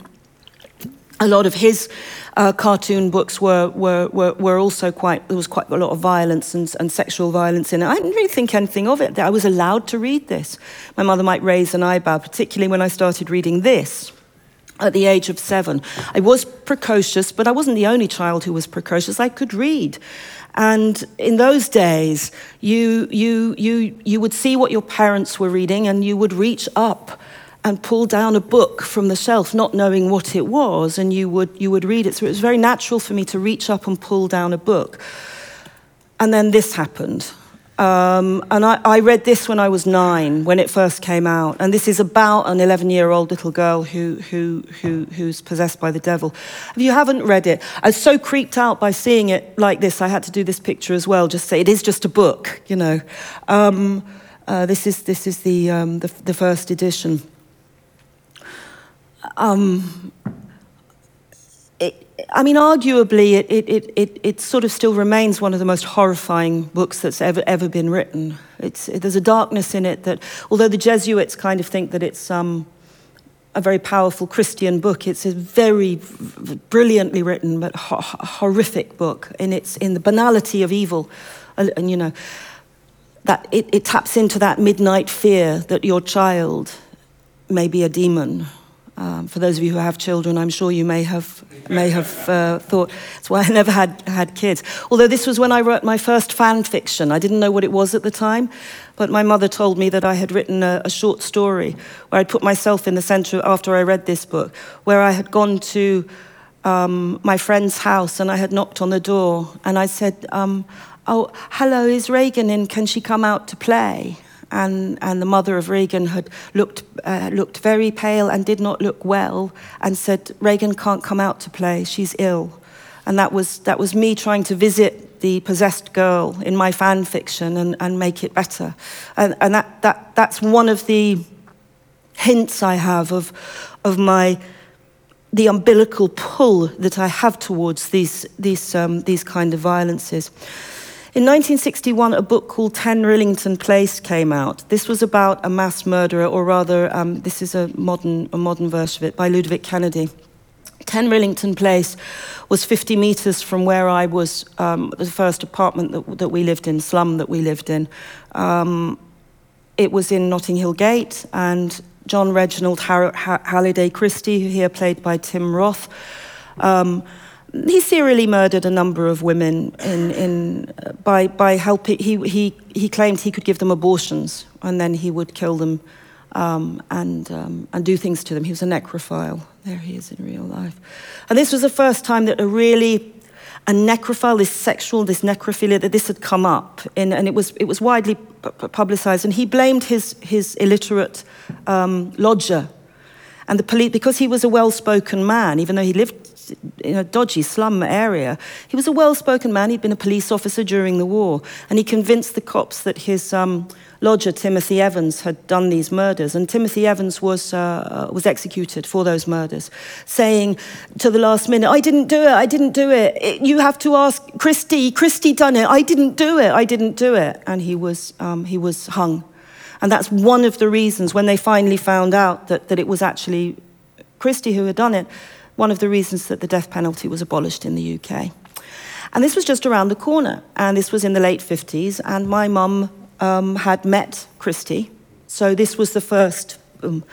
A lot of his uh, cartoon books were, were, were, were, also quite, there was quite a lot of violence and, and sexual violence in it. I didn't really think anything of it. I was allowed to read this. My mother might raise an eyebrow, particularly when I started reading this at the age of seven. I was precocious, but I wasn't the only child who was precocious. I could read. And in those days, you, you, you, you would see what your parents were reading and you would reach up and pull down a book from the shelf, not knowing what it was, and you would, you would read it. So it was very natural for me to reach up and pull down a book. And then this happened. Um, and I, I, read this when I was nine, when it first came out. And this is about an 11 year old little girl who, who, who, who's possessed by the devil. If you haven't read it, I was so creeped out by seeing it like this, I had to do this picture as well, just say it is just a book, you know. Um, uh, this is, this is the, um, the, the, first edition. Um, I mean, arguably, it, it, it, it, sort of still remains one of the most horrifying books that's ever, ever been written. It's, it, there's a darkness in it that, although the Jesuits kind of think that it's um, a very powerful Christian book, it's a very brilliantly written but ho- horrific book in, its, in the banality of evil. And, and you know, that it, it taps into that midnight fear that your child may be a demon um, for those of you who have children, I'm sure you may have, may have uh, thought, that's why I never had, had kids. Although this was when I wrote my first fan fiction. I didn't know what it was at the time, but my mother told me that I had written a, a short story where I'd put myself in the center after I read this book, where I had gone to um, my friend's house and I had knocked on the door and I said, um, Oh, hello, is Regan in? Can she come out to play? And, and the mother of Regan had looked, uh, looked very pale and did not look well and said, Regan can't come out to play, she's ill. And that was, that was me trying to visit the possessed girl in my fan fiction and, and make it better. And, and that, that, that's one of the hints I have of, of my, the umbilical pull that I have towards these, these, um, these kind of violences. In 1961, a book called 10 Rillington Place came out. This was about a mass murderer, or rather, um, this is a modern, a modern version of it, by Ludovic Kennedy. 10 Rillington Place was 50 metres from where I was, um, the first apartment that, that, we lived in, slum that we lived in. Um, it was in Notting Hill Gate, and John Reginald Halliday Christie, who here played by Tim Roth, um, he serially murdered a number of women in, in, uh, by, by helping. He, he, he claimed he could give them abortions and then he would kill them um, and, um, and do things to them. He was a necrophile. There he is in real life. And this was the first time that a really a necrophile, this sexual, this necrophilia, that this had come up, in, and it was, it was widely publicized. And he blamed his, his illiterate um, lodger and the police, because he was a well spoken man, even though he lived in a dodgy slum area. He was a well spoken man. He'd been a police officer during the war. And he convinced the cops that his um, lodger, Timothy Evans, had done these murders. And Timothy Evans was, uh, was executed for those murders, saying to the last minute, I didn't do it, I didn't do it. it you have to ask Christie, Christie done it, I didn't do it, I didn't do it. And he was, um, he was hung. And that's one of the reasons when they finally found out that, that it was actually Christie who had done it, one of the reasons that the death penalty was abolished in the UK. And this was just around the corner, and this was in the late 50s, and my mum um, had met Christie. So this was the first. Um,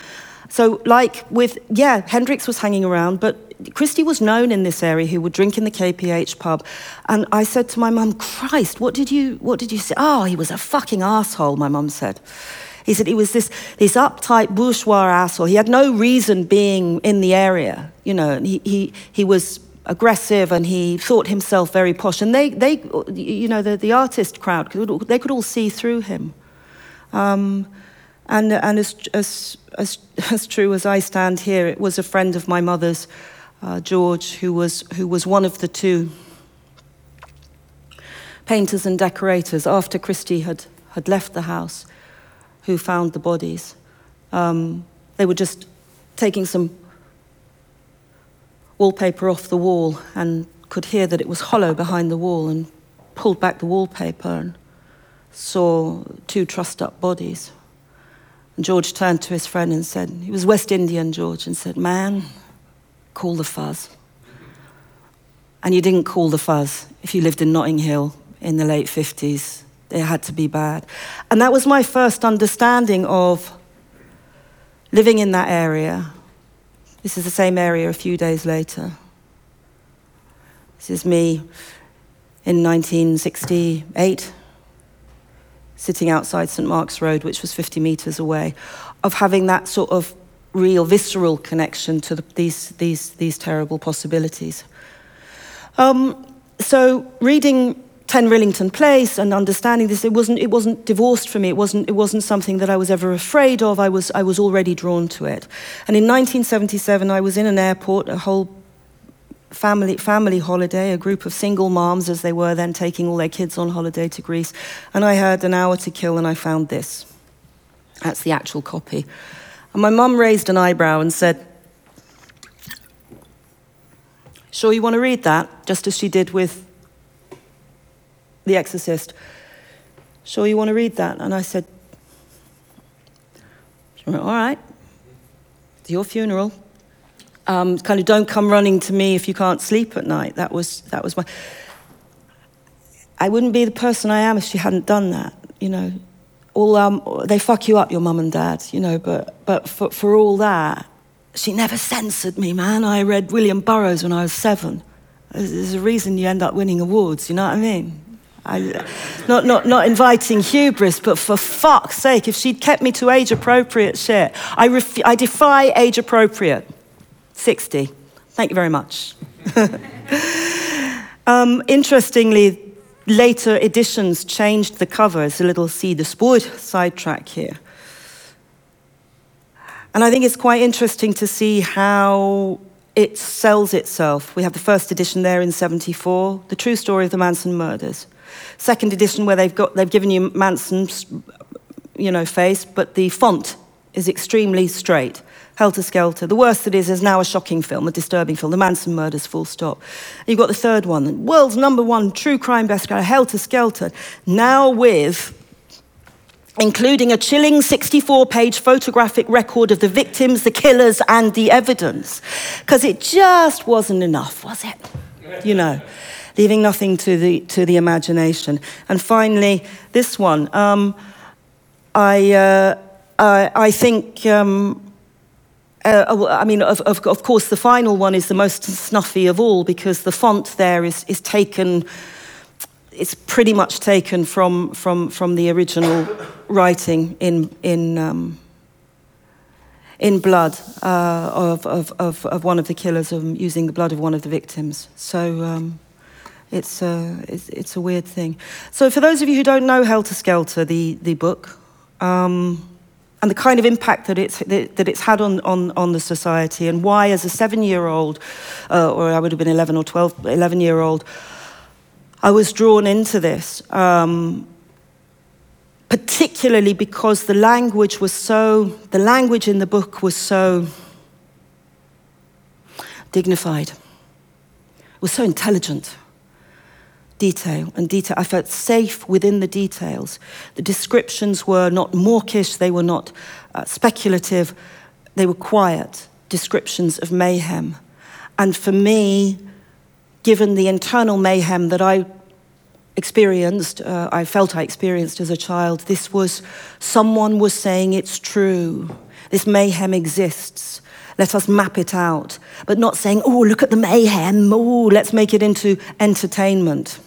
so, like with, yeah, Hendrix was hanging around, but Christie was known in this area who would drink in the KPH pub. And I said to my mum, Christ, what did you, what did you say? Oh, he was a fucking asshole, my mum said. He said he was this, this uptight bourgeois asshole. He had no reason being in the area, you know, and he, he, he was aggressive and he thought himself very posh. And they, they you know, the, the artist crowd, they could all see through him. Um, and and as, as, as, as true as I stand here, it was a friend of my mother's, uh, George, who was, who was one of the two painters and decorators after Christie had, had left the house who found the bodies. Um, they were just taking some wallpaper off the wall and could hear that it was hollow behind the wall and pulled back the wallpaper and saw two trussed up bodies. And George turned to his friend and said, he was West Indian, George, and said, Man, call the fuzz. And you didn't call the fuzz if you lived in Notting Hill in the late 50s. It had to be bad. And that was my first understanding of living in that area. This is the same area a few days later. This is me in 1968 sitting outside St Mark's Road, which was 50 metres away, of having that sort of real visceral connection to the, these, these, these terrible possibilities. Um, so reading 10 Rillington Place and understanding this, it wasn't, it wasn't divorced from me. It wasn't, it wasn't something that I was ever afraid of. I was, I was already drawn to it. And in 1977, I was in an airport, a whole family, family holiday, a group of single moms, as they were then, taking all their kids on holiday to Greece. And I had an hour to kill, and I found this. That's the actual copy. And my mum raised an eyebrow and said, Sure, you want to read that? Just as she did with The Exorcist. Sure, you want to read that? And I said, All right, it's your funeral um, kind of don't come running to me if you can't sleep at night. That was, that was my. I wouldn't be the person I am if she hadn't done that, you know. All, um, they fuck you up, your mum and dad, you know, but, but for, for all that, she never censored me, man. I read William Burroughs when I was seven. There's a reason you end up winning awards, you know what I mean? I, not, not, not inviting hubris, but for fuck's sake, if she'd kept me to age appropriate shit, I, ref- I defy age appropriate. 60. Thank you very much. um, interestingly, later editions changed the cover. It's a little see the sport sidetrack here. And I think it's quite interesting to see how it sells itself. We have the first edition there in 74, the true story of the Manson murders. Second edition where they've got they've given you Manson's you know face, but the font is extremely straight. Helter Skelter. The worst it is is now a shocking film, a disturbing film, The Manson Murders, full stop. You've got the third one, the world's number one true crime bestseller, Helter Skelter, now with including a chilling 64 page photographic record of the victims, the killers, and the evidence. Because it just wasn't enough, was it? You know, leaving nothing to the, to the imagination. And finally, this one. Um, I, uh, I, I think. Um, uh, I mean, of, of, of, course, the final one is the most snuffy of all because the font there is, is taken, it's pretty much taken from, from, from the original writing in, in, um, in blood uh, of, of, of, of, one of the killers, um, using the blood of one of the victims. So um, it's, uh, it's, it's, a weird thing. So, for those of you who don't know Helter Skelter, the, the book, um, and the kind of impact that it's, that it's had on, on, on the society, and why, as a seven year old, uh, or I would have been 11 or 12, 11 year old, I was drawn into this. Um, particularly because the language was so, the language in the book was so dignified, was so intelligent detail and detail. I felt safe within the details. The descriptions were not mawkish, they were not uh, speculative, they were quiet descriptions of mayhem. And for me, given the internal mayhem that I experienced, uh, I felt I experienced as a child, this was someone was saying it's true. This mayhem exists. Let us map it out. But not saying, oh, look at the mayhem. Oh, let's make it into entertainment.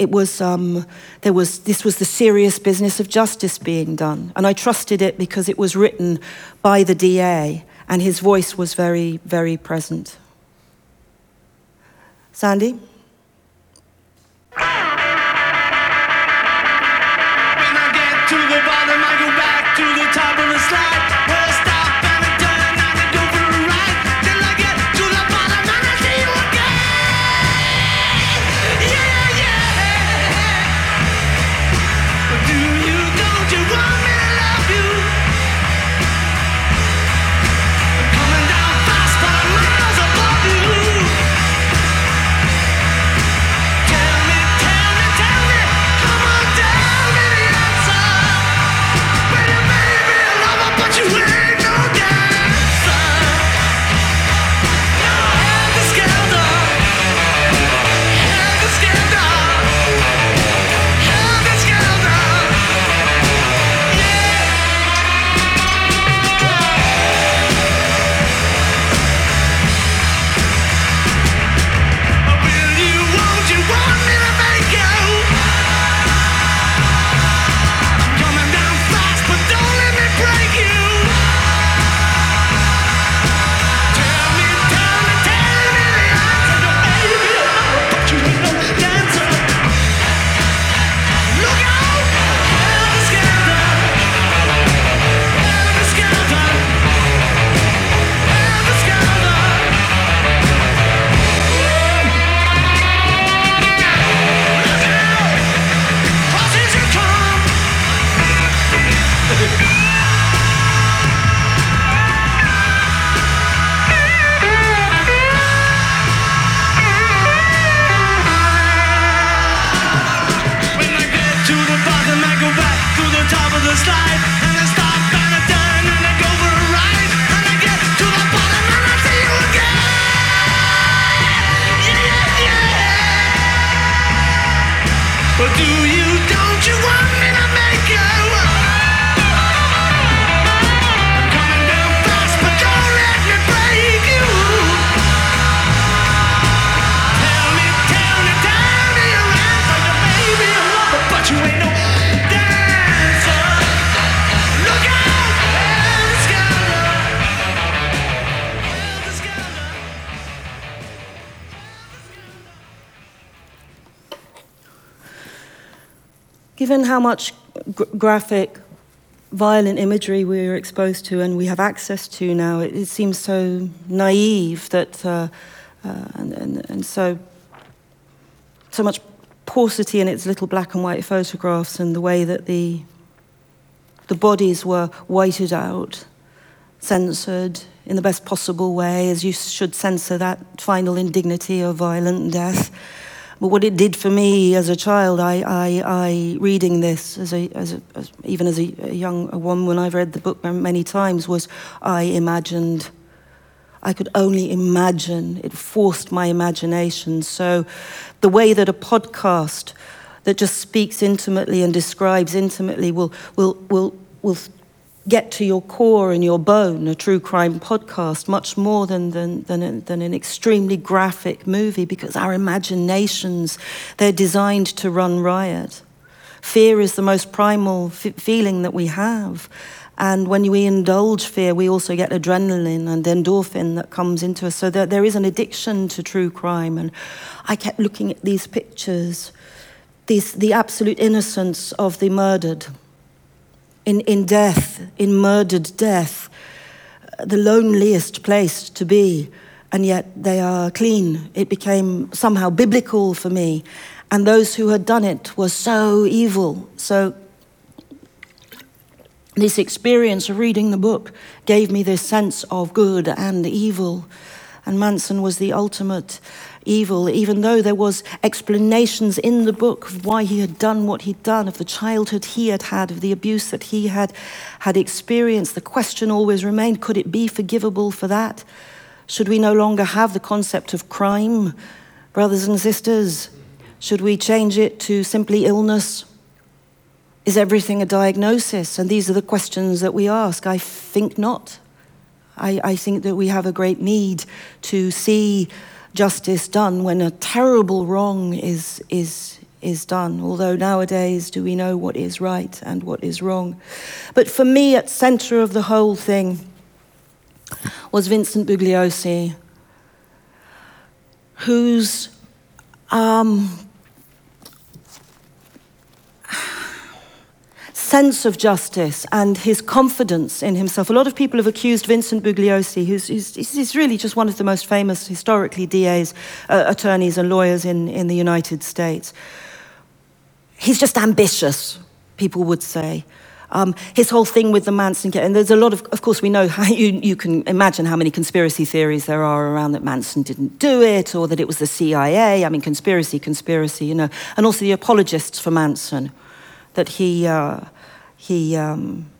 It was, um, there was, this was the serious business of justice being done. And I trusted it because it was written by the DA and his voice was very, very present. Sandy? Given how much gr- graphic, violent imagery we're exposed to and we have access to now, it, it seems so naive that, uh, uh, and, and, and so, so much paucity in its little black and white photographs and the way that the, the bodies were whited out, censored in the best possible way, as you should censor that final indignity of violent death. But what it did for me as a child, I, I, I reading this as a, as, a, as even as a, a young a woman, when I've read the book many times, was I imagined. I could only imagine. It forced my imagination. So, the way that a podcast that just speaks intimately and describes intimately will will will will get to your core and your bone, a true crime podcast, much more than, than, than, than an extremely graphic movie because our imaginations, they're designed to run riot. Fear is the most primal f- feeling that we have. And when we indulge fear, we also get adrenaline and endorphin that comes into us. So there, there is an addiction to true crime. And I kept looking at these pictures, these, the absolute innocence of the murdered in, in death, in murdered death, uh, the loneliest place to be, and yet they are clean. It became somehow biblical for me. And those who had done it were so evil. So, this experience of reading the book gave me this sense of good and evil. And Manson was the ultimate evil, even though there was explanations in the book of why he had done what he'd done, of the childhood he had had, of the abuse that he had had experienced. The question always remained: Could it be forgivable for that? Should we no longer have the concept of crime, brothers and sisters? Should we change it to simply illness? Is everything a diagnosis? And these are the questions that we ask. I think not. I, I think that we have a great need to see justice done when a terrible wrong is, is, is done. Although nowadays, do we know what is right and what is wrong? But for me, at center of the whole thing was Vincent Bugliosi, whose um, sense of justice and his confidence in himself. A lot of people have accused Vincent Bugliosi, who's, who's, who's really just one of the most famous historically DAs, uh, attorneys, and lawyers in, in the United States. He's just ambitious, people would say. Um, his whole thing with the Manson case, and there's a lot of, of course, we know how you, you can imagine how many conspiracy theories there are around that Manson didn't do it or that it was the CIA. I mean, conspiracy, conspiracy, you know, and also the apologists for Manson, that he. Uh, he um,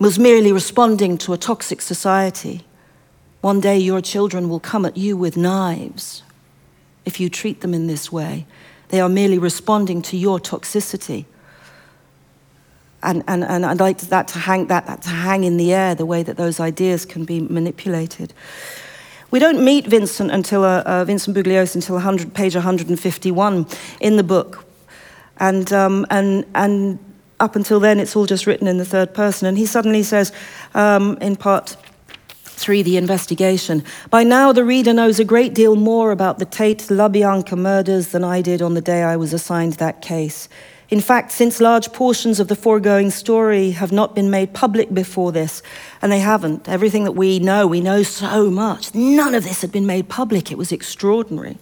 was merely responding to a toxic society. One day your children will come at you with knives if you treat them in this way. They are merely responding to your toxicity. And, and, and I'd like that to, hang, that, that to hang in the air, the way that those ideas can be manipulated. We don't meet Vincent until uh, uh, Vincent Bugliosi until 100, page 151 in the book, and, um, and, and up until then, it's all just written in the third person. And he suddenly says, um, in part three, the investigation, by now the reader knows a great deal more about the Tate LaBianca murders than I did on the day I was assigned that case. In fact, since large portions of the foregoing story have not been made public before this, and they haven't, everything that we know, we know so much, none of this had been made public. It was extraordinary.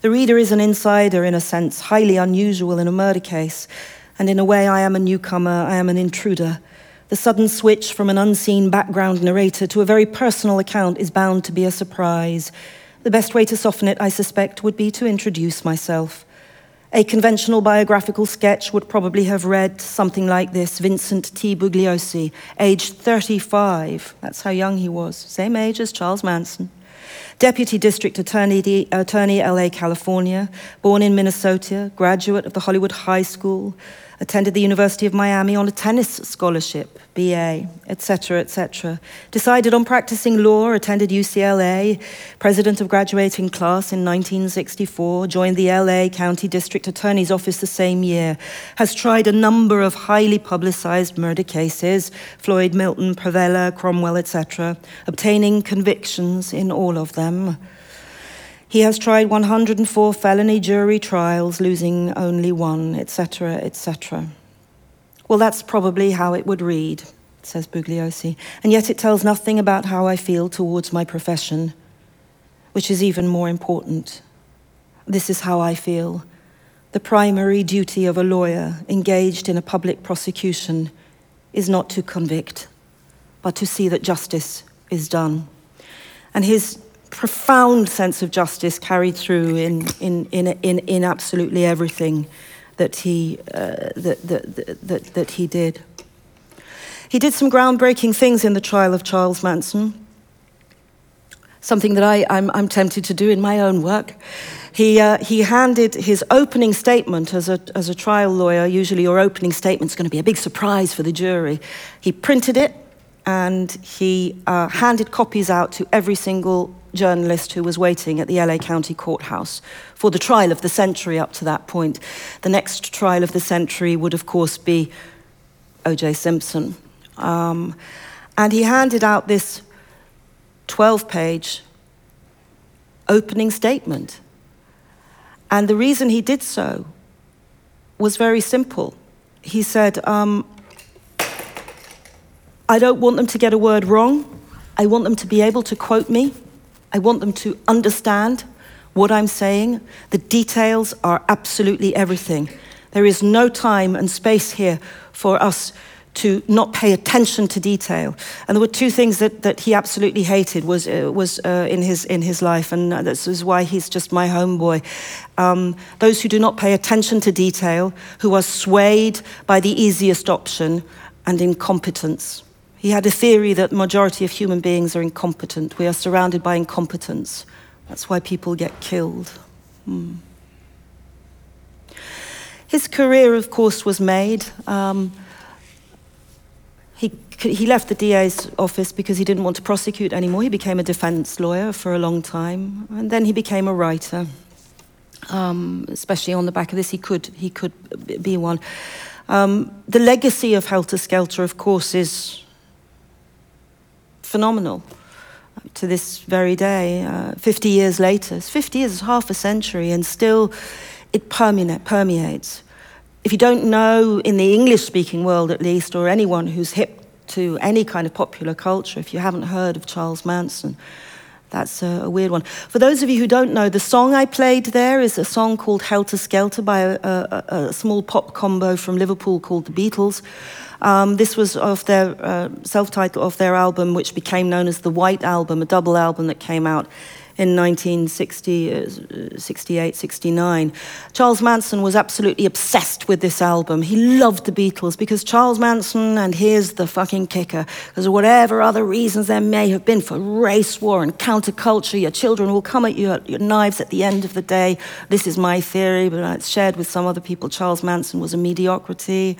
The reader is an insider in a sense, highly unusual in a murder case, and in a way, I am a newcomer, I am an intruder. The sudden switch from an unseen background narrator to a very personal account is bound to be a surprise. The best way to soften it, I suspect, would be to introduce myself. A conventional biographical sketch would probably have read something like this Vincent T. Bugliosi, aged 35. That's how young he was, same age as Charles Manson. Deputy District Attorney, Attorney, LA, California, born in Minnesota, graduate of the Hollywood High School, attended the University of Miami on a tennis scholarship, BA, etc., etc. Decided on practicing law, attended UCLA, president of graduating class in 1964, joined the LA County District Attorney's Office the same year, has tried a number of highly publicized murder cases, Floyd, Milton, Pavella, Cromwell, etc., obtaining convictions in all of them. He has tried 104 felony jury trials, losing only one, etc., etc. Well, that's probably how it would read, says Bugliosi, and yet it tells nothing about how I feel towards my profession, which is even more important. This is how I feel. The primary duty of a lawyer engaged in a public prosecution is not to convict, but to see that justice is done. And his profound sense of justice carried through in, in, in, in, in absolutely everything that he, uh, that, that, that, that he did. He did some groundbreaking things in the trial of Charles Manson, something that I, I'm, I'm tempted to do in my own work. He, uh, he handed his opening statement as a, as a trial lawyer. Usually, your opening statement's going to be a big surprise for the jury. He printed it and he uh, handed copies out to every single journalist who was waiting at the LA County Courthouse for the trial of the century up to that point. The next trial of the century would, of course, be O.J. Simpson. Um, and he handed out this 12 page opening statement and the reason he did so was very simple. He said, um, I don't want them to get a word wrong. I want them to be able to quote me. I want them to understand what I'm saying. The details are absolutely everything. There is no time and space here for us to not pay attention to detail. And there were two things that, that he absolutely hated was, uh, was uh, in, his, in his life, and this is why he's just my homeboy. Um, those who do not pay attention to detail, who are swayed by the easiest option and incompetence. He had a theory that the majority of human beings are incompetent. We are surrounded by incompetence. That's why people get killed. Hmm. His career, of course, was made. Um, he, he left the DA's office because he didn't want to prosecute anymore. He became a defense lawyer for a long time, and then he became a writer. Um, especially on the back of this, he could, he could be one. Um, the legacy of Helter Skelter, of course, is phenomenal to this very day. Uh, 50 years later, 50 years half a century, and still it permeates if you don't know, in the English speaking world at least, or anyone who's hip to any kind of popular culture, if you haven't heard of Charles Manson, that's a, a, weird one. For those of you who don't know, the song I played there is a song called Helter Skelter by a, a, a small pop combo from Liverpool called the Beatles. Um, this was of their uh, self-titled of their album, which became known as the White Album, a double album that came out in 1968, 69. Charles Manson was absolutely obsessed with this album. He loved the Beatles because Charles Manson, and here's the fucking kicker, because whatever other reasons there may have been for race war and counterculture, your children will come at you at your knives at the end of the day. This is my theory, but it's shared with some other people. Charles Manson was a mediocrity.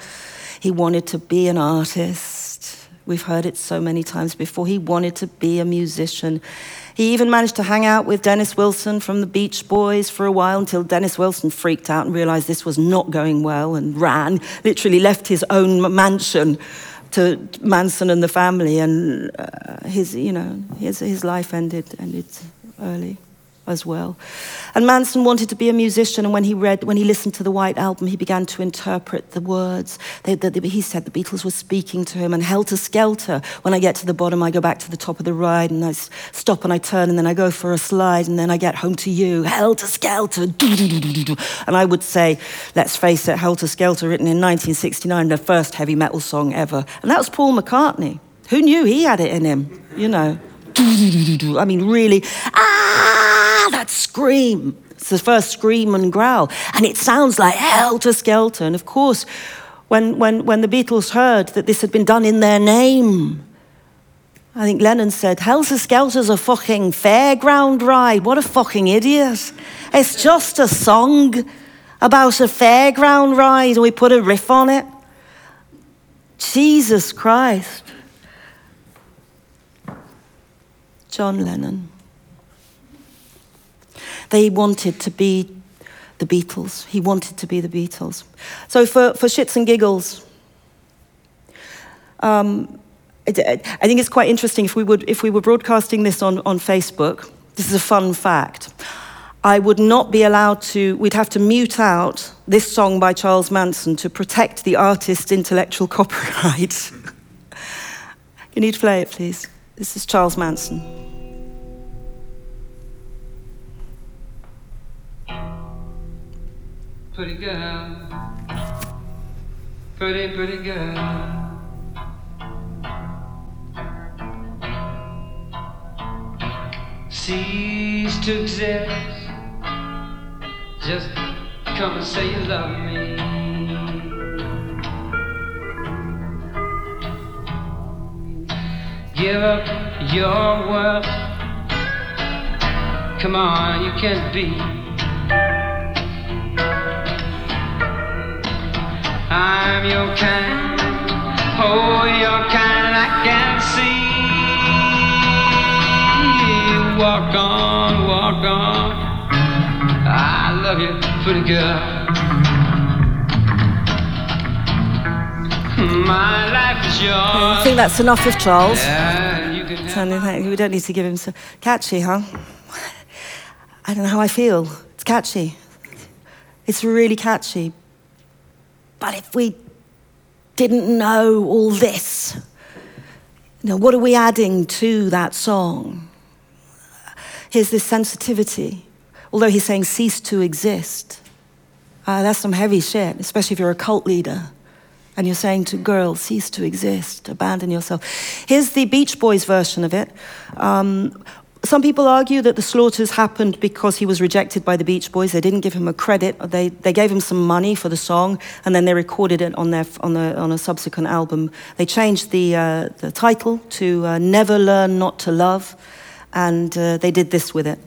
He wanted to be an artist. We've heard it so many times before. He wanted to be a musician. He even managed to hang out with Dennis Wilson from the Beach Boys for a while until Dennis Wilson freaked out and realized this was not going well and ran, literally left his own mansion to Manson and the family, and uh, his, you know, his, his life ended, ended early as well. And Manson wanted to be a musician, and when he read, when he listened to the White Album, he began to interpret the words. They, he said the Beatles were speaking to him, and helter skelter. When I get to the bottom, I go back to the top of the ride, and I stop and I turn, and then I go for a slide, and then I get home to you. Helter skelter, and I would say, let's face it, helter skelter, written in 1969, the first heavy metal song ever, and that was Paul McCartney. Who knew he had it in him? You know. I mean, really, ah, that scream. It's the first scream and growl. And it sounds like helter skelter. And of course, when, when, when the Beatles heard that this had been done in their name, I think Lennon said, Helter Skelter's a fucking fairground ride. What a fucking idiot. It's just a song about a fairground ride, and we put a riff on it. Jesus Christ. John Lennon. They wanted to be the Beatles. He wanted to be the Beatles. So, for, for shits and giggles, um, I think it's quite interesting if we, would, if we were broadcasting this on, on Facebook. This is a fun fact. I would not be allowed to, we'd have to mute out this song by Charles Manson to protect the artist's intellectual copyright. you need to play it, please. This is Charles Manson. Pretty girl, pretty, pretty girl. Cease to exist. Just come and say you love me. Give up your world. Come on, you can't be. I'm your kind, oh, your kind, I can see. Walk on, walk on. I love you, pretty girl. I think that's enough of Charles. Yeah, you can have Tony, thank you. We don't need to give him so catchy, huh? I don't know how I feel. It's catchy. It's really catchy. But if we didn't know all this, you know, what are we adding to that song? Here's this sensitivity. Although he's saying cease to exist. Uh, that's some heavy shit, especially if you're a cult leader and you're saying to girls, cease to exist, abandon yourself. Here's the Beach Boys version of it. Um, some people argue that the slaughters happened because he was rejected by the Beach Boys. They didn't give him a credit. They, they gave him some money for the song, and then they recorded it on, their, on, the, on a subsequent album. They changed the, uh, the title to uh, Never Learn Not to Love, and uh, they did this with it.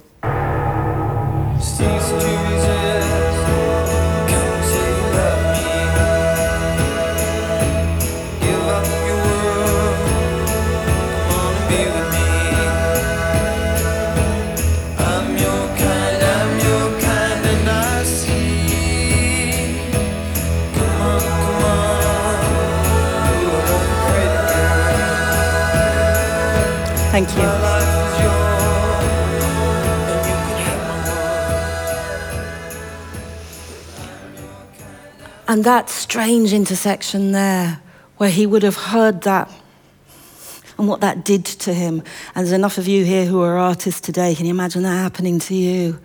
Thank you. And that strange intersection there, where he would have heard that and what that did to him. And there's enough of you here who are artists today. Can you imagine that happening to you?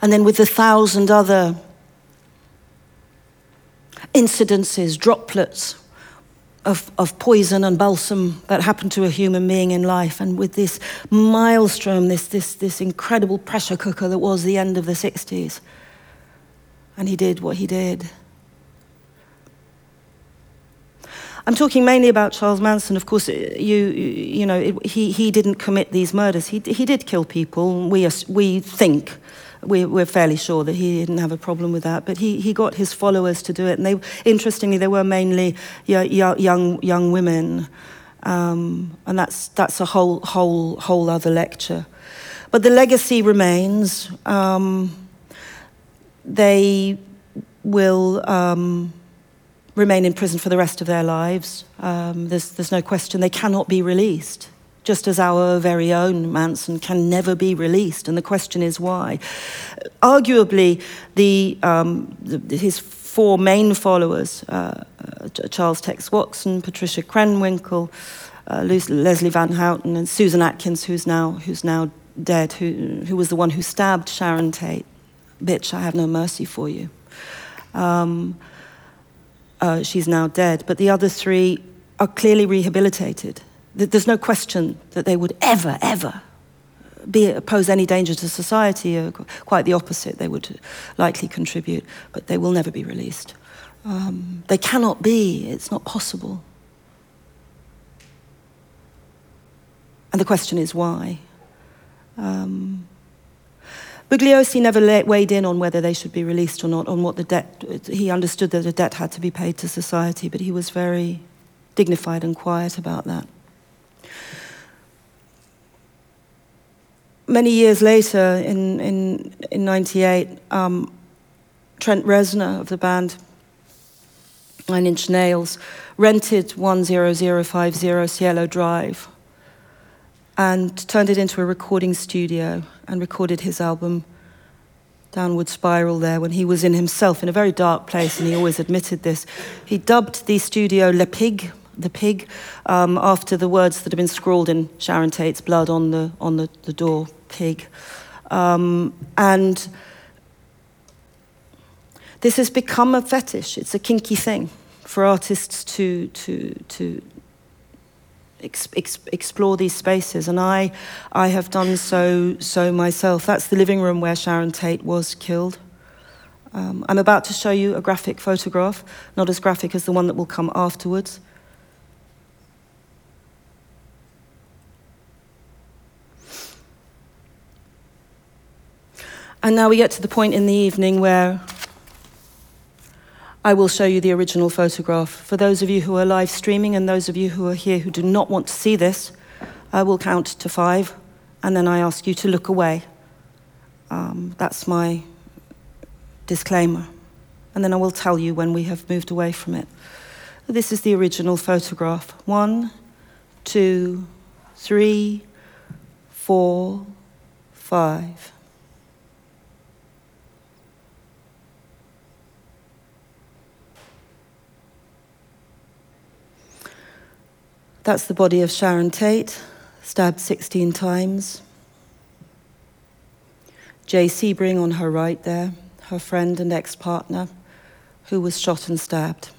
And then with the thousand other incidences, droplets of, of poison and balsam that happened to a human being in life, and with this maelstrom, this, this, this incredible pressure cooker that was the end of the 60s. And he did what he did. I'm talking mainly about Charles Manson. Of course, you you, know it, he he didn't commit these murders. He he did kill people. We we think we, we're fairly sure that he didn't have a problem with that. But he he got his followers to do it, and they interestingly they were mainly yo- yo- young young women, um, and that's that's a whole whole whole other lecture. But the legacy remains. Um, they will. Um, remain in prison for the rest of their lives. Um, there's, there's no question they cannot be released, just as our very own Manson can never be released. And the question is why. Arguably, the, um, the, his four main followers, uh, uh, Charles Tex Watson, Patricia Krenwinkel, uh, Leslie Van Houten, and Susan Atkins, who's now, who's now dead, who, who was the one who stabbed Sharon Tate. Bitch, I have no mercy for you. Um, uh, she's now dead, but the other three are clearly rehabilitated. Th- There's no question that they would ever, ever be, pose any danger to society. Uh, quite the opposite, they would likely contribute, but they will never be released. Um, they cannot be, it's not possible. And the question is why. Um, Bugliosi never weighed in on whether they should be released or not, on what the debt. He understood that a debt had to be paid to society, but he was very dignified and quiet about that. Many years later, in, in, in 98, um, Trent Reznor of the band Nine Inch Nails rented 10050 Cielo Drive and turned it into a recording studio and recorded his album Downward Spiral there when he was in himself in a very dark place, and he always admitted this. He dubbed the studio Le Pig, the pig, um, after the words that had been scrawled in Sharon Tate's blood on the on the, the door, pig, um, and this has become a fetish. It's a kinky thing for artists to to to ex- ex- explore these spaces, and I I have done so so myself. That's the living room where Sharon Tate was killed. Um, I'm about to show you a graphic photograph, not as graphic as the one that will come afterwards. And now we get to the point in the evening where I will show you the original photograph. For those of you who are live streaming and those of you who are here who do not want to see this, I will count to five and then I ask you to look away. Um, that's my disclaimer. And then I will tell you when we have moved away from it. This is the original photograph. One, two, three, four, five. That's the body of Sharon Tate, stabbed 16 times. Jay Sebring on her right there, her friend and ex partner, who was shot and stabbed.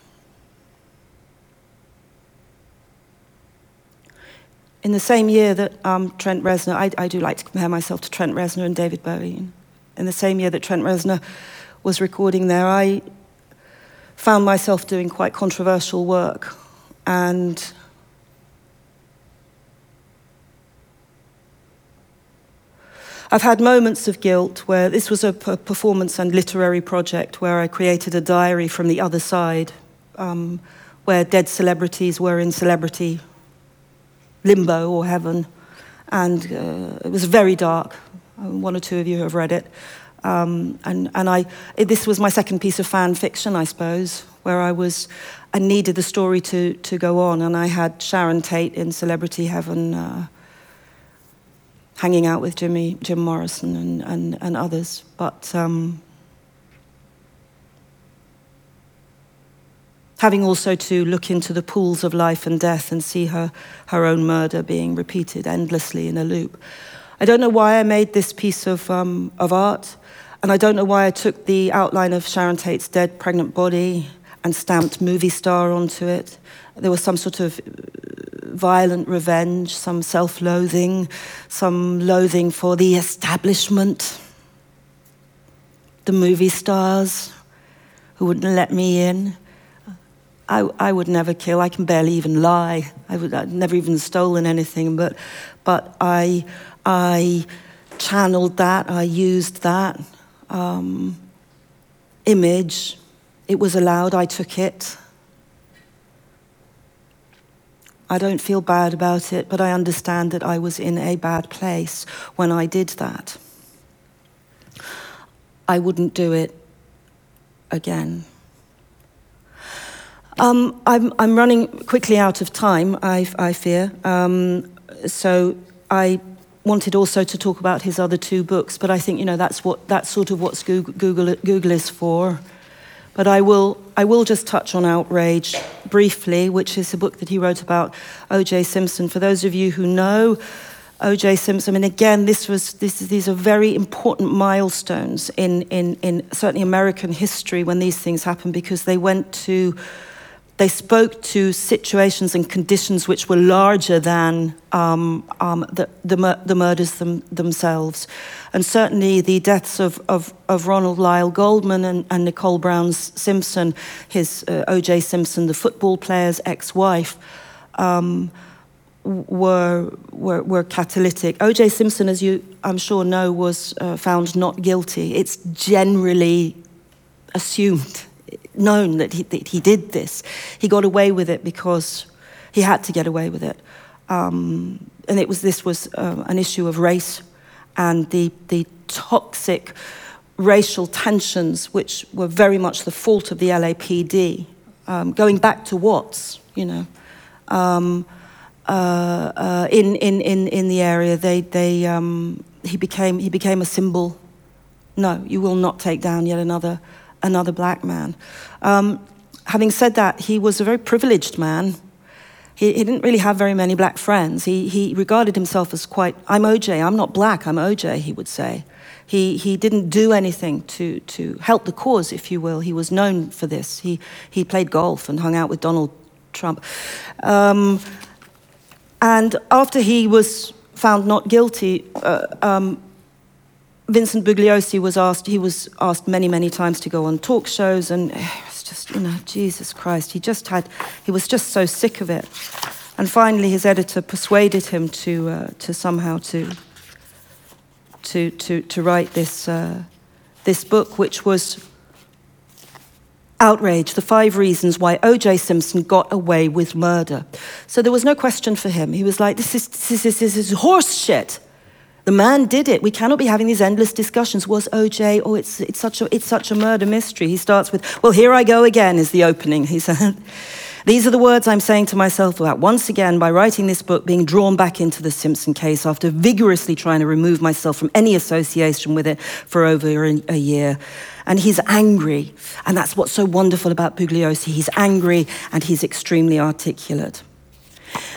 In the same year that um, Trent Reznor, I, I do like to compare myself to Trent Reznor and David Bowie. In the same year that Trent Reznor was recording there, I found myself doing quite controversial work. And I've had moments of guilt where this was a performance and literary project where I created a diary from the other side, um, where dead celebrities were in celebrity limbo or heaven. And uh, it was very dark. Um, One or two of you have read it. Um, and and I, it- this was my second piece of fan fiction, I suppose, where I was, I needed the story to, to go on. And I had Sharon Tate in celebrity heaven. Uh, hanging out with Jimmy, Jim Morrison and, and, and others. But um, having also to look into the pools of life and death and see her, her own murder being repeated endlessly in a loop. I don't know why I made this piece of, um, of art, and I don't know why I took the outline of Sharon Tate's dead pregnant body and stamped movie star onto it. There was some sort of violent revenge, some self loathing, some loathing for the establishment, the movie stars who wouldn't let me in. I, I would never kill. I can barely even lie. I would, I'd never even stolen anything, but, but I, I channeled that, I used that um, image. It was allowed, I took it. I don't feel bad about it, but I understand that I was in a bad place when I did that. I wouldn't do it again. Um, I'm, I'm running quickly out of time, I, I fear. Um, so I wanted also to talk about his other two books, but I think you know that's what that's sort of what Google, Google, Google is for. But I will, I will just touch on Outrage briefly, which is a book that he wrote about O.J. Simpson. For those of you who know O.J. Simpson, and again, this was, this, these are very important milestones in, in, in certainly American history when these things happen because they went to, they spoke to situations and conditions which were larger than um, um, the, the, mur- the murders them, themselves. And certainly the deaths of, of, of Ronald Lyle Goldman and, and Nicole Brown Simpson, his uh, O.J. Simpson, the football player's ex wife, um, were, were, were catalytic. O.J. Simpson, as you I'm sure know, was uh, found not guilty. It's generally assumed, known that he, that he did this. He got away with it because he had to get away with it. Um, and it was, this was uh, an issue of race and the, the toxic racial tensions, which were very much the fault of the LAPD, um, going back to Watts, you know. Um, uh, uh, in, in, in, in the area. They, they, um, he, became, he became a symbol. No, you will not take down yet another, another black man. Um, having said that, he was a very privileged man. He, he didn't really have very many black friends. He, he regarded himself as quite, I'm OJ, I'm not black, I'm OJ, he would say. He, he didn't do anything to, to help the cause, if you will. He was known for this. He, he played golf and hung out with Donald Trump. Um, and after he was found not guilty, uh, um, Vincent Bugliosi was asked, he was asked many, many times to go on talk shows, and it was just, you know, Jesus Christ, he just had, he was just so sick of it. And finally, his editor persuaded him to, uh, to somehow to, to, to, to write this, uh, this book, which was Outrage, the five reasons why O.J. Simpson got away with murder. So there was no question for him. He was like, this is, this is, this is horse shit. The man did it. We cannot be having these endless discussions. Was OJ? Oh, it's, it's, such a, it's such a murder mystery. He starts with, Well, here I go again, is the opening. He said, These are the words I'm saying to myself about once again, by writing this book, being drawn back into the Simpson case after vigorously trying to remove myself from any association with it for over a year. And he's angry. And that's what's so wonderful about Bugliosi. He's angry and he's extremely articulate.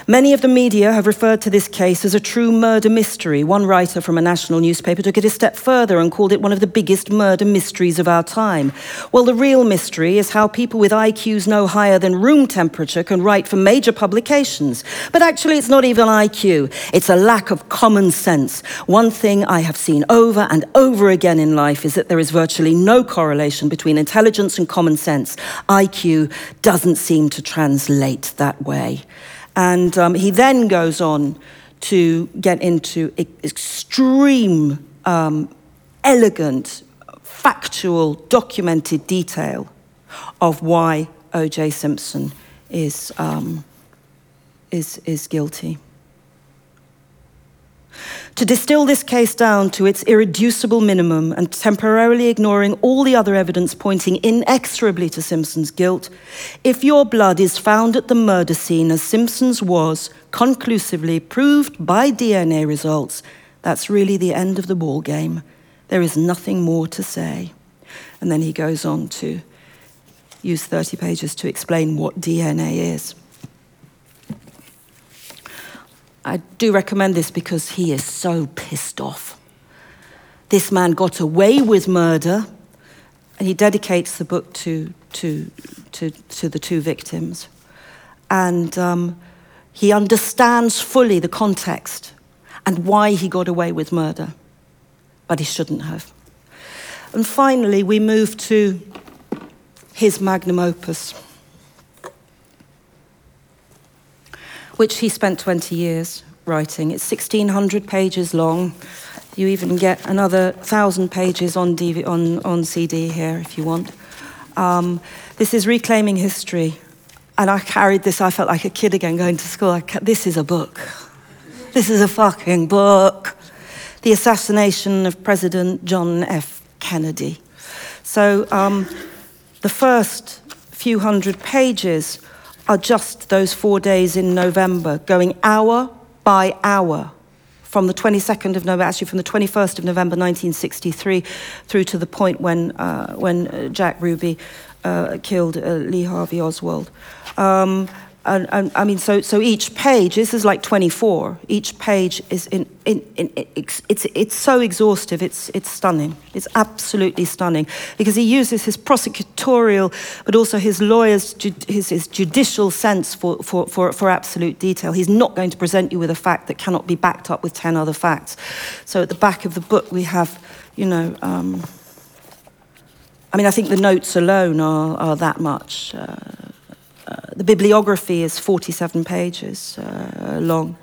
Many of the media have referred to this case as a true murder mystery. One writer from a national newspaper took it a step further and called it one of the biggest murder mysteries of our time. Well, the real mystery is how people with IQs no higher than room temperature can write for major publications. But actually, it's not even IQ, it's a lack of common sense. One thing I have seen over and over again in life is that there is virtually no correlation between intelligence and common sense. IQ doesn't seem to translate that way. And um, he then goes on to get into e- extreme, um, elegant, factual, documented detail of why O.J. Simpson is, um, is, is guilty. To distill this case down to its irreducible minimum and temporarily ignoring all the other evidence pointing inexorably to Simpson's guilt, if your blood is found at the murder scene as Simpson's was, conclusively proved by DNA results, that's really the end of the ball game. There is nothing more to say. And then he goes on to use 30 pages to explain what DNA is. I do recommend this because he is so pissed off. This man got away with murder, and he dedicates the book to, to, to, to the two victims. And um, he understands fully the context and why he got away with murder, but he shouldn't have. And finally, we move to his magnum opus. Which he spent 20 years writing. It's 1,600 pages long. You even get another 1,000 pages on, DV, on, on CD here if you want. Um, this is Reclaiming History. And I carried this, I felt like a kid again going to school. Ca- this is a book. This is a fucking book. The assassination of President John F. Kennedy. So um, the first few hundred pages are just those four days in November, going hour by hour from the 22nd of November, actually from the 21st of November 1963 through to the point when, uh, when uh, Jack Ruby uh, killed uh, Lee Harvey Oswald. Um, and, and I mean, so, so each page, this is like 24, each page is in, in, in, it's, it's, it's so exhaustive, it's, it's stunning. It's absolutely stunning because he uses his prosecutorial, but also his lawyer's, his, his judicial sense for, for, for, for absolute detail. He's not going to present you with a fact that cannot be backed up with 10 other facts. So at the back of the book, we have, you know, um, I mean, I think the notes alone are, are that much. Uh, the bibliography is 47 pages uh, long.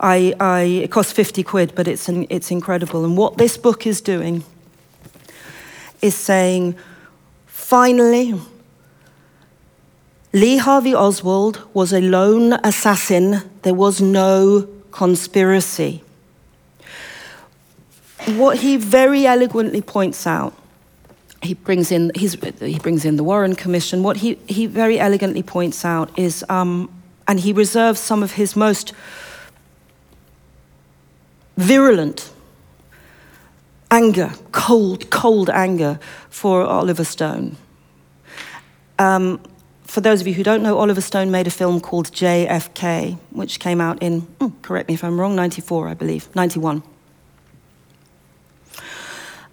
I, I, it costs 50 quid, but it's, an, it's incredible. And what this book is doing is saying, finally, Lee Harvey Oswald was a lone assassin. There was no conspiracy. What he very eloquently points out he brings in he's, he brings in the Warren Commission. What he, he very elegantly points out is, um, and he reserves some of his most virulent anger, cold, cold anger for Oliver Stone. Um, for those of you who don't know, Oliver Stone made a film called JFK, which came out in, hmm, correct me if I'm wrong, 94, I believe, 91.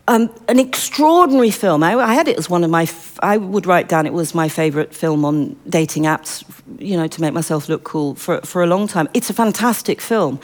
Um, an extraordinary film. I, I had it as one of my. F- I would write down it was my favourite film on dating apps. You know, to make myself look cool for for a long time. It's a fantastic film,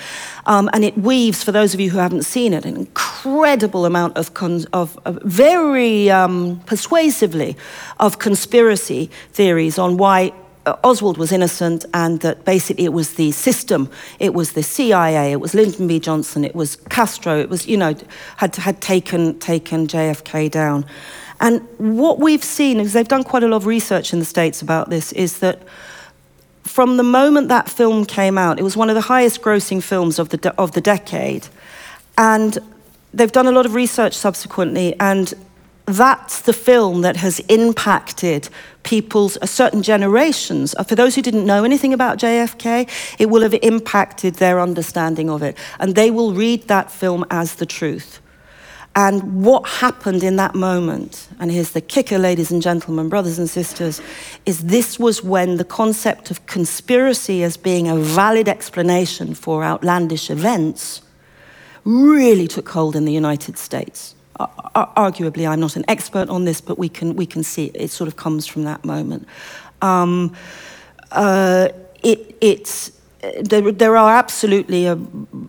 um, and it weaves for those of you who haven't seen it an incredible amount of con- of, of very um, persuasively of conspiracy theories on why uh, Oswald was innocent and that basically it was the system, it was the CIA, it was Lyndon B. Johnson, it was Castro, it was, you know, had, had taken, taken JFK down. And what we've seen, is they've done quite a lot of research in the States about this, is that from the moment that film came out, it was one of the highest grossing films of the, de- of the decade. And they've done a lot of research subsequently, and that's the film that has impacted people's uh, certain generations. Uh, For those who didn't know anything about JFK, it will have impacted their understanding of it. And they will read that film as the truth. And what happened in that moment, and here's the kicker, ladies and gentlemen, brothers and sisters, is this was when the concept of conspiracy as being a valid explanation for outlandish events really took hold in the United States. Ar- ar- Arguably, I'm not an expert on this, but we can, we can see it, it sort of comes from that moment. Um, uh, it, it's, there, there are absolutely uh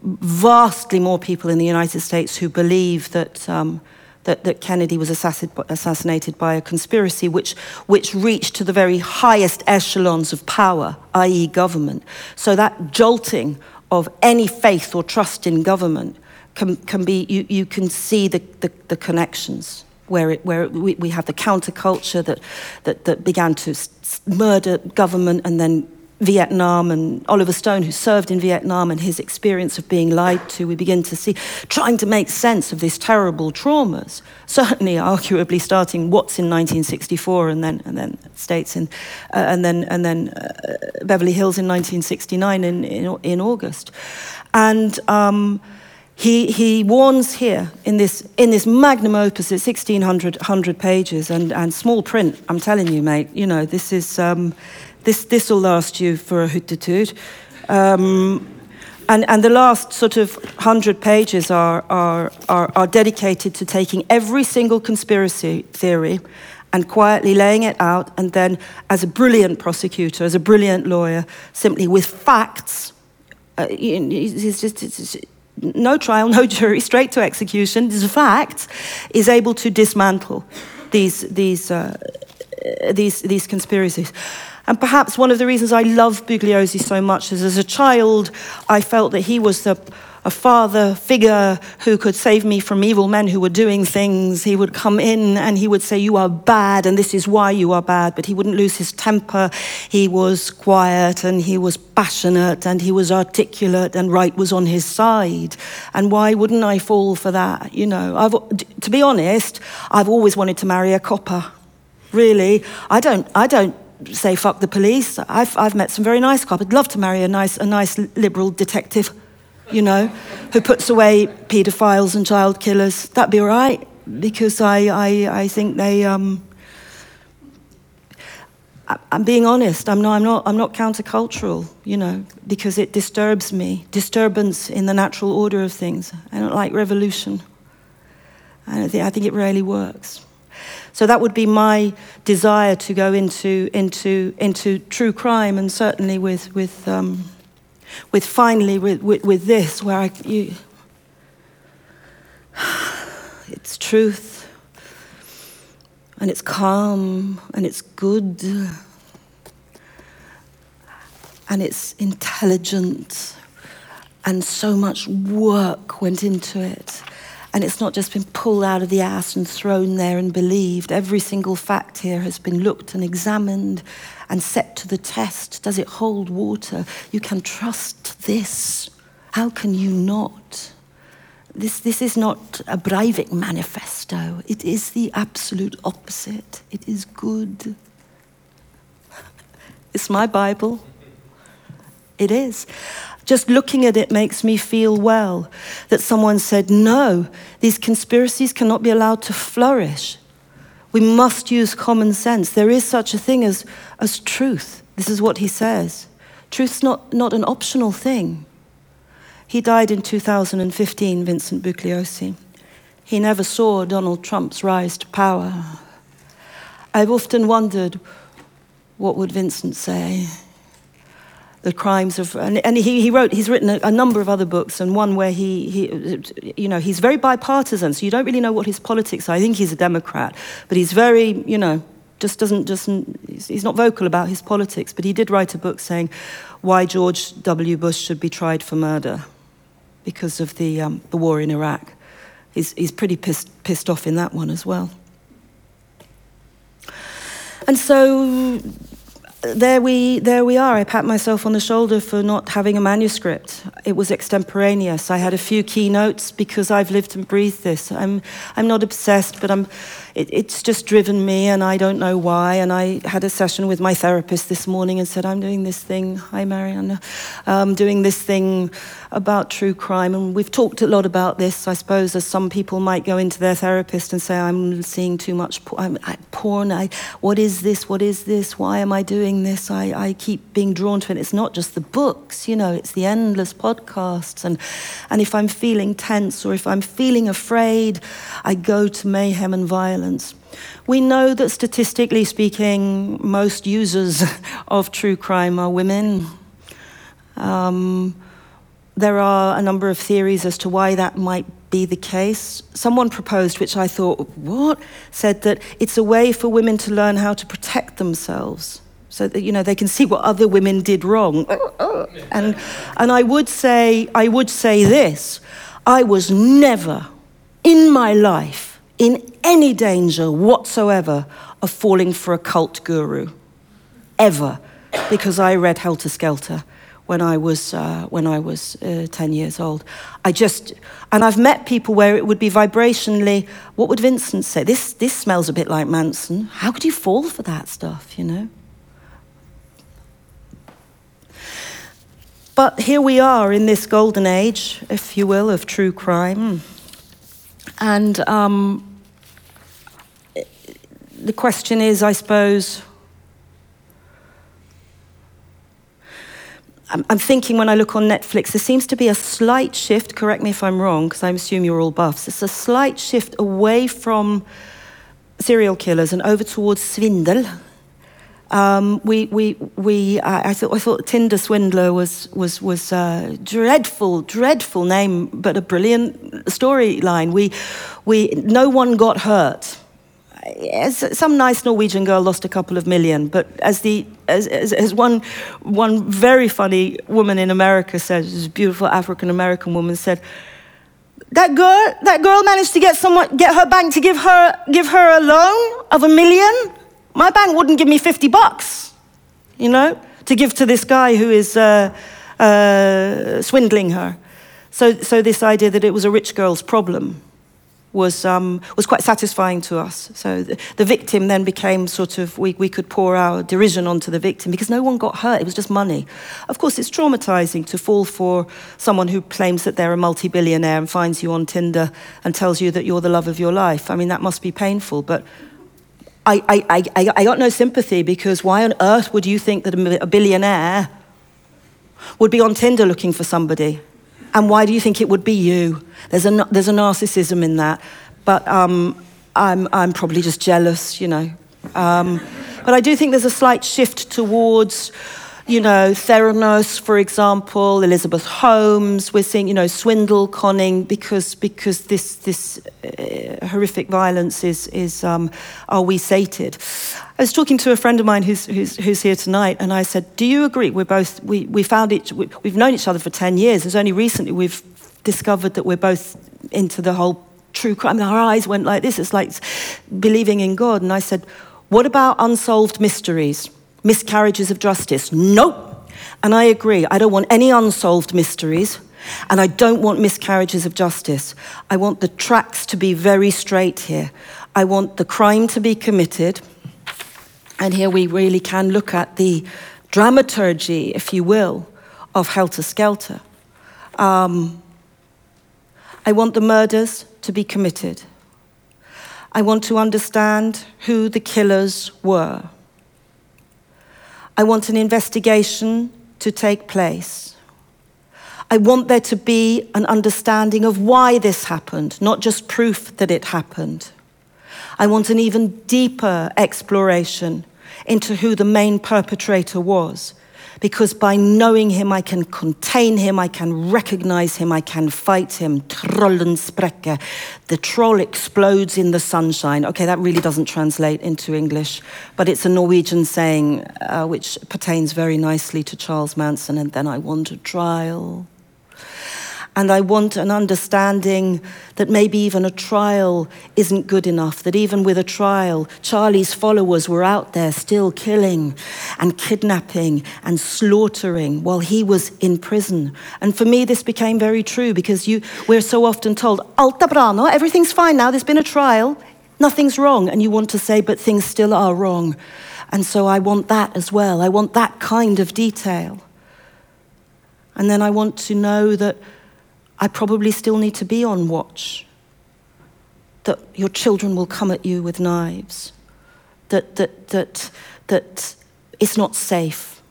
vastly more people in the United States who believe that, um, that, that Kennedy was assassin, assassinated by a conspiracy which, which reached to the very highest echelons of power, i.e., government. So that jolting of any faith or trust in government can, can be, you, you can see the, the, the connections where, it, where we, we have the counterculture that, that, that began to murder government and then Vietnam and Oliver Stone, who served in Vietnam, and his experience of being lied to, we begin to see trying to make sense of these terrible traumas. Certainly, arguably, starting what's in 1964, and then and then states in, uh, and then and then uh, Beverly Hills in 1969 in in, in August, and. Um, he, he warns here in this, in this magnum opus, it's 1,600 pages and, and small print. I'm telling you, mate, you know, this is, um, this, this will last you for a hootitude. Um, and, and the last sort of 100 pages are, are, are, are dedicated to taking every single conspiracy theory and quietly laying it out, and then, as a brilliant prosecutor, as a brilliant lawyer, simply with facts, uh, it's just, it's, no trial, no jury, straight to execution, is fact, is able to dismantle these, these, uh, these, these conspiracies. And perhaps one of the reasons I love Bugliosi so much is as a child, I felt that he was the, a father figure who could save me from evil men who were doing things. He would come in and he would say, You are bad, and this is why you are bad. But he wouldn't lose his temper. He was quiet and he was passionate and he was articulate, and right was on his side. And why wouldn't I fall for that? You know, I've, to be honest, I've always wanted to marry a copper. Really, I don't, I don't say fuck the police. I've, I've met some very nice cops. I'd love to marry a nice, a nice liberal detective, you know, who puts away paedophiles and child killers. That'd be all right because I, I, I think they. Um, I'm being honest. I'm not, I'm, not, I'm not countercultural, you know, because it disturbs me. Disturbance in the natural order of things. I don't like revolution. I, don't think, I think it rarely works. So that would be my desire to go into into into true crime, and certainly with with um, with finally with, with, with this, where I you, it's truth, and it's calm, and it's good, and it's intelligent, and so much work went into it. And it's not just been pulled out of the ass and thrown there and believed. Every single fact here has been looked and examined and set to the test. Does it hold water? You can trust this. How can you not? This, this is not a Breivik manifesto. It is the absolute opposite. It is good. It's my Bible. It is. Just looking at it makes me feel well that someone said, no, these conspiracies cannot be allowed to flourish. We must use common sense. There is such a thing as, as truth. This is what he says. Truth's not, not an optional thing. He died in 2015, Vincent Bugliosi. He never saw Donald Trump's rise to power. I've often wondered what would Vincent say? The crimes of, and, and he, he wrote, he's written a, a number of other books, and one where he, he, you know, he's very bipartisan, so you don't really know what his politics are. I think he's a Democrat, but he's very, you know, just doesn't, just, he's not vocal about his politics, but he did write a book saying why George W. Bush should be tried for murder because of the, um, the war in Iraq. He's, he's pretty pissed, pissed off in that one as well. And so there we, there we are. I pat myself on the shoulder for not having a manuscript. It was extemporaneous. I had a few keynotes because I've lived and breathed this. I'm, I'm not obsessed, but I'm, it, it's just driven me, and I don't know why. And I had a session with my therapist this morning and said, I'm doing this thing. Hi, Marianne. Um, doing this thing about true crime. And we've talked a lot about this, I suppose, as some people might go into their therapist and say, I'm seeing too much por- I'm, I, porn. I, what is this? What is this? Why am I doing this? I, I keep being drawn to it. It's not just the books, you know, it's the endless podcasts. And, and if I'm feeling tense or if I'm feeling afraid, I go to mayhem and violence. We know that statistically speaking, most users of true crime are women. Um, there are a number of theories as to why that might be the case. Someone proposed, which I thought, what? Said that it's a way for women to learn how to protect themselves so that you know they can see what other women did wrong. And and I would say I would say this. I was never in my life in any danger whatsoever of falling for a cult guru. Ever. Because I read Helter Skelter when I was uh, when I was uh, ten years old. I just and I've met people where it would be vibrationally. What would Vincent say? This this smells a bit like Manson. How could you fall for that stuff? You know. But here we are in this golden age, if you will, of true crime, and um, the question is, I suppose. I'm, thinking when I look on Netflix, there seems to be a slight shift, correct me if I'm wrong, because I assume you're all buffs. It's a slight shift away from serial killers and over towards swindle. Um, we, we, we, I, I, thought, I thought Tinder Swindler was, was, was a dreadful, dreadful name, but a brilliant storyline. We, we, no one got hurt some nice Norwegian girl lost a couple of million, but as the as, as, as one one very funny woman in America said, this beautiful African American woman said, that girl that girl managed to get someone get her bank to give her give her a loan of a million. My bank wouldn't give me fifty bucks, you know, to give to this guy who is uh, uh, swindling her. So so this idea that it was a rich girl's problem was, um, was quite satisfying to us. So the, the, victim then became sort of, we, we could pour our derision onto the victim because no one got hurt, it was just money. Of course, it's traumatizing to fall for someone who claims that they're a multi billionaire and finds you on Tinder and tells you that you're the love of your life. I mean, that must be painful, but. I, I, I, I got no sympathy because why on earth would you think that a billionaire would be on Tinder looking for somebody? And why do you think it would be you? There's a, there's a narcissism in that. But um, I'm, I'm probably just jealous, you know. Um, but I do think there's a slight shift towards, you know, Theranos, for example, Elizabeth Holmes. We're seeing, you know, swindle, conning, because, because this, this uh, horrific violence is, is um, are we sated? I was talking to a friend of mine who's, who's, who's here tonight, and I said, Do you agree? We're both, we, we found each, we, we've known each other for 10 years. It's only recently we've discovered that we're both into the whole true crime. Our eyes went like this. It's like believing in God. And I said, What about unsolved mysteries? Miscarriages of justice? Nope. And I agree. I don't want any unsolved mysteries. And I don't want miscarriages of justice. I want the tracks to be very straight here. I want the crime to be committed. And here we really can look at the dramaturgy, if you will, of Helter Skelter. Um, I want the murders to be committed. I want to understand who the killers were. I want an investigation to take place. I want there to be an understanding of why this happened, not just proof that it happened. I want an even deeper exploration into who the main perpetrator was. Because by knowing him, I can contain him, I can recognize him, I can fight him. Trollen sprekke. The troll explodes in the sunshine. Okay, that really doesn't translate into English, but it's a Norwegian saying uh, which pertains very nicely to Charles Manson. And then I want a trial. And I want an understanding that maybe even a trial isn't good enough, that even with a trial, Charlie's followers were out there still killing and kidnapping and slaughtering while he was in prison. And for me, this became very true because you, we're so often told, Alta brano, everything's fine now, there's been a trial, nothing's wrong. And you want to say, but things still are wrong. And so I want that as well. I want that kind of detail. And then I want to know that I probably still need to be on watch. That your children will come at you with knives. That, that, that, that it's not safe.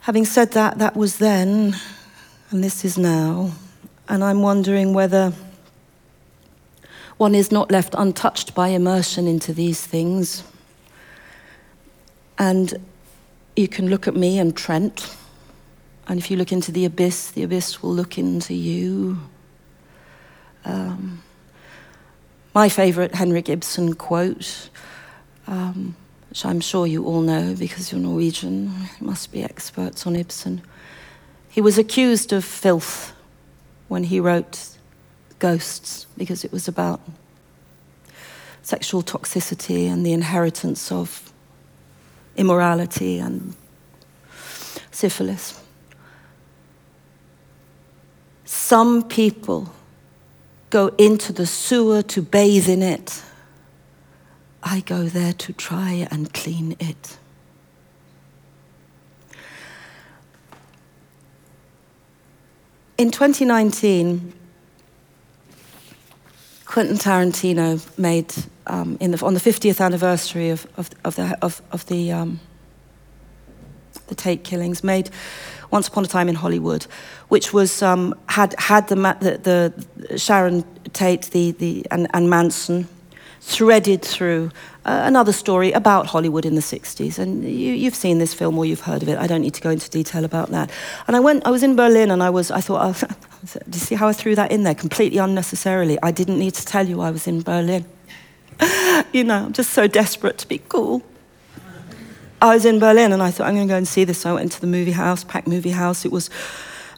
Having said that, that was then, and this is now. And I'm wondering whether one is not left untouched by immersion into these things. And you can look at me and Trent, and if you look into the abyss, the abyss will look into you. Um, my favourite Henrik Ibsen quote, um, which I'm sure you all know because you're Norwegian, you must be experts on Ibsen. He was accused of filth when he wrote Ghosts because it was about sexual toxicity and the inheritance of immorality and syphilis. Some people go into the sewer to bathe in it. I go there to try and clean it. In 2019, Quentin Tarantino made um, in the, on the 50th anniversary of, of, of the, of, of the, um, the Tate killings, made Once Upon a Time in Hollywood, which was um, had had the, the, the Sharon Tate the, the, and, and Manson threaded through uh, another story about Hollywood in the 60s. And you, you've seen this film or you've heard of it. I don't need to go into detail about that. And I went, I was in Berlin and I was, I thought, oh, do you see how I threw that in there completely unnecessarily? I didn't need to tell you I was in Berlin. you know, I'm just so desperate to be cool. I was in Berlin and I thought, I'm going to go and see this. So I went into the movie house, packed movie house. It was,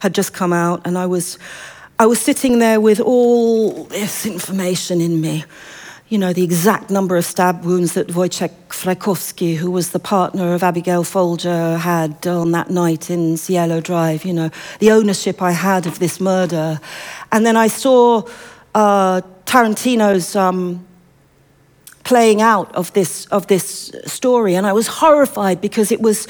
had just come out and I was, I was sitting there with all this information in me you know, the exact number of stab wounds that Wojciech Frykowski, who was the partner of Abigail Folger, had on that night in Cielo Drive, you know, the ownership I had of this murder. And then I saw uh, Tarantino's um, playing out of this, of this story, and I was horrified because it was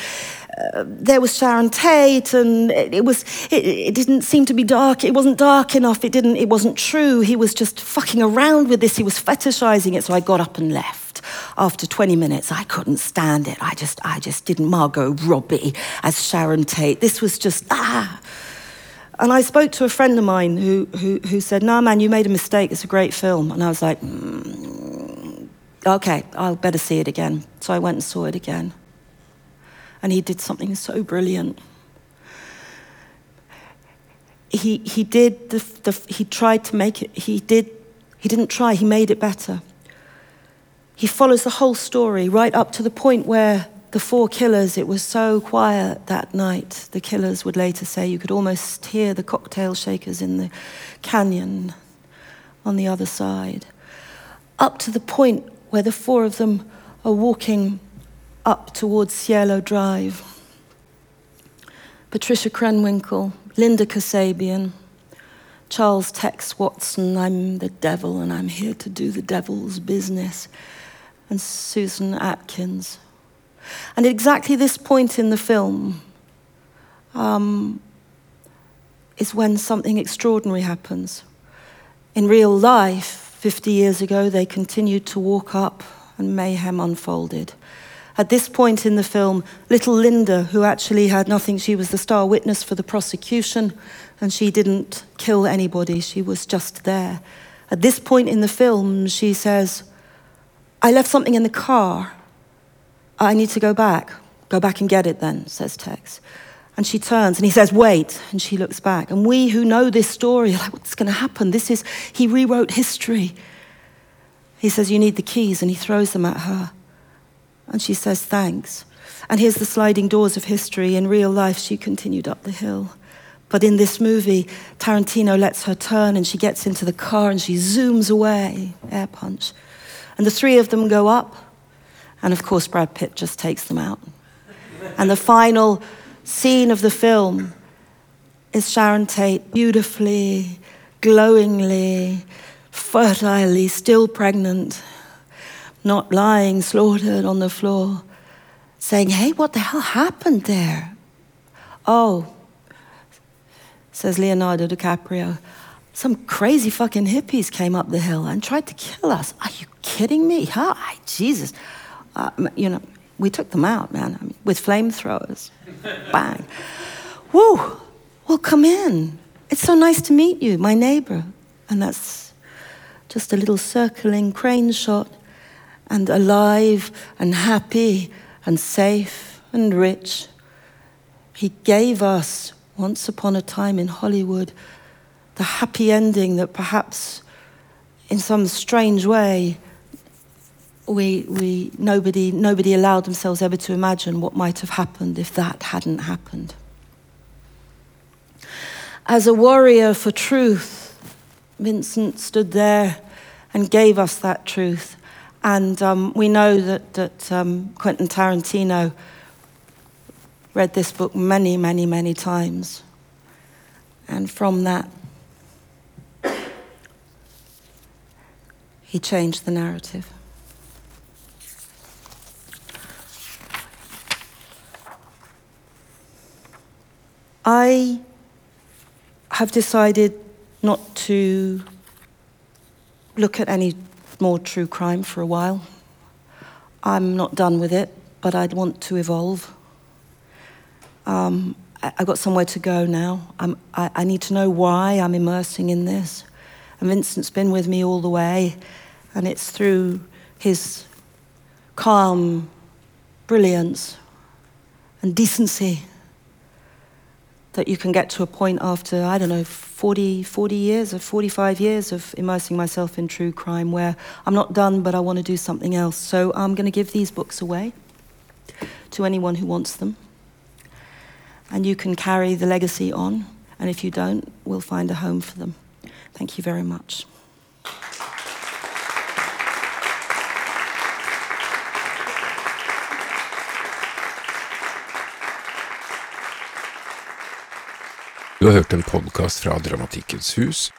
there was Sharon Tate, and it, it was it, it, didn't seem to be dark. It wasn't dark enough. It didn't. It wasn't true. He was just fucking around with this. He was fetishizing it. So I got up and left. After 20 minutes, I couldn't stand it. I just I just didn't. Margot Robbie as Sharon Tate. This was just ah. And I spoke to a friend of mine who who, who said, "Nah, man, you made a mistake. It's a great film." And I was like. Mm, okay, I'll better see it again. So I went and saw it again and he did something so brilliant. He, he did the, the, he tried to make it he did he didn't try he made it better he follows the whole story right up to the point where the four killers it was so quiet that night the killers would later say you could almost hear the cocktail shakers in the canyon on the other side up to the point where the four of them are walking up towards Cielo Drive. Patricia Krenwinkel, Linda Kasabian, Charles Tex Watson, I'm the devil and I'm here to do the devil's business, and Susan Atkins. And at exactly this point in the film um, is when something extraordinary happens. In real life, 50 years ago, they continued to walk up and mayhem unfolded. At this point in the film, little Linda, who actually had nothing, she was the star witness for the prosecution, and she didn't kill anybody, she was just there. At this point in the film, she says, I left something in the car. I need to go back. Go back and get it then, says Tex. And she turns and he says, Wait. And she looks back. And we who know this story are like, What's going to happen? This is, he rewrote history. He says, You need the keys. And he throws them at her. And she says, Thanks. And here's the sliding doors of history. In real life, she continued up the hill. But in this movie, Tarantino lets her turn and she gets into the car and she zooms away, air punch. And the three of them go up. And of course, Brad Pitt just takes them out. And the final scene of the film is Sharon Tate beautifully, glowingly, fertilely, still pregnant, not lying slaughtered on the floor, saying, Hey, what the hell happened there? Oh, says Leonardo DiCaprio, some crazy fucking hippies came up the hill and tried to kill us. Are you kidding me? Huh? Jesus. Uh, you know, we took them out, man, I mean, with flamethrowers. Bang. Woo! Well, come in. It's so nice to meet you, my neighbor. And that's just a little circling crane shot, and alive and happy and safe and rich. He gave us, once upon a time in Hollywood, the happy ending that perhaps, in some strange way, we, we, nobody, nobody allowed themselves ever to imagine what might have happened if that hadn't happened. As a warrior for truth, Vincent stood there and gave us that truth. And um, we know that, that um, Quentin Tarantino read this book many, many, many times. And from that, he changed the narrative. I have decided not to look at any more true crime for a while. I'm not done with it, but I'd want to evolve. Um, I, I've got somewhere to go now. I'm, I, I need to know why I'm immersing in this. And Vincent's been with me all the way, and it's through his calm brilliance and decency that you can get to a point after, I don't know, 40, 40 years or 45 years of immersing myself in true crime where I'm not done, but I want to do something else. So I'm going to give these books away to anyone who wants them. And you can carry the legacy on. And if you don't, we'll find a home for them. Thank you very much. Du har hørt en podkast fra Dramatikkens hus.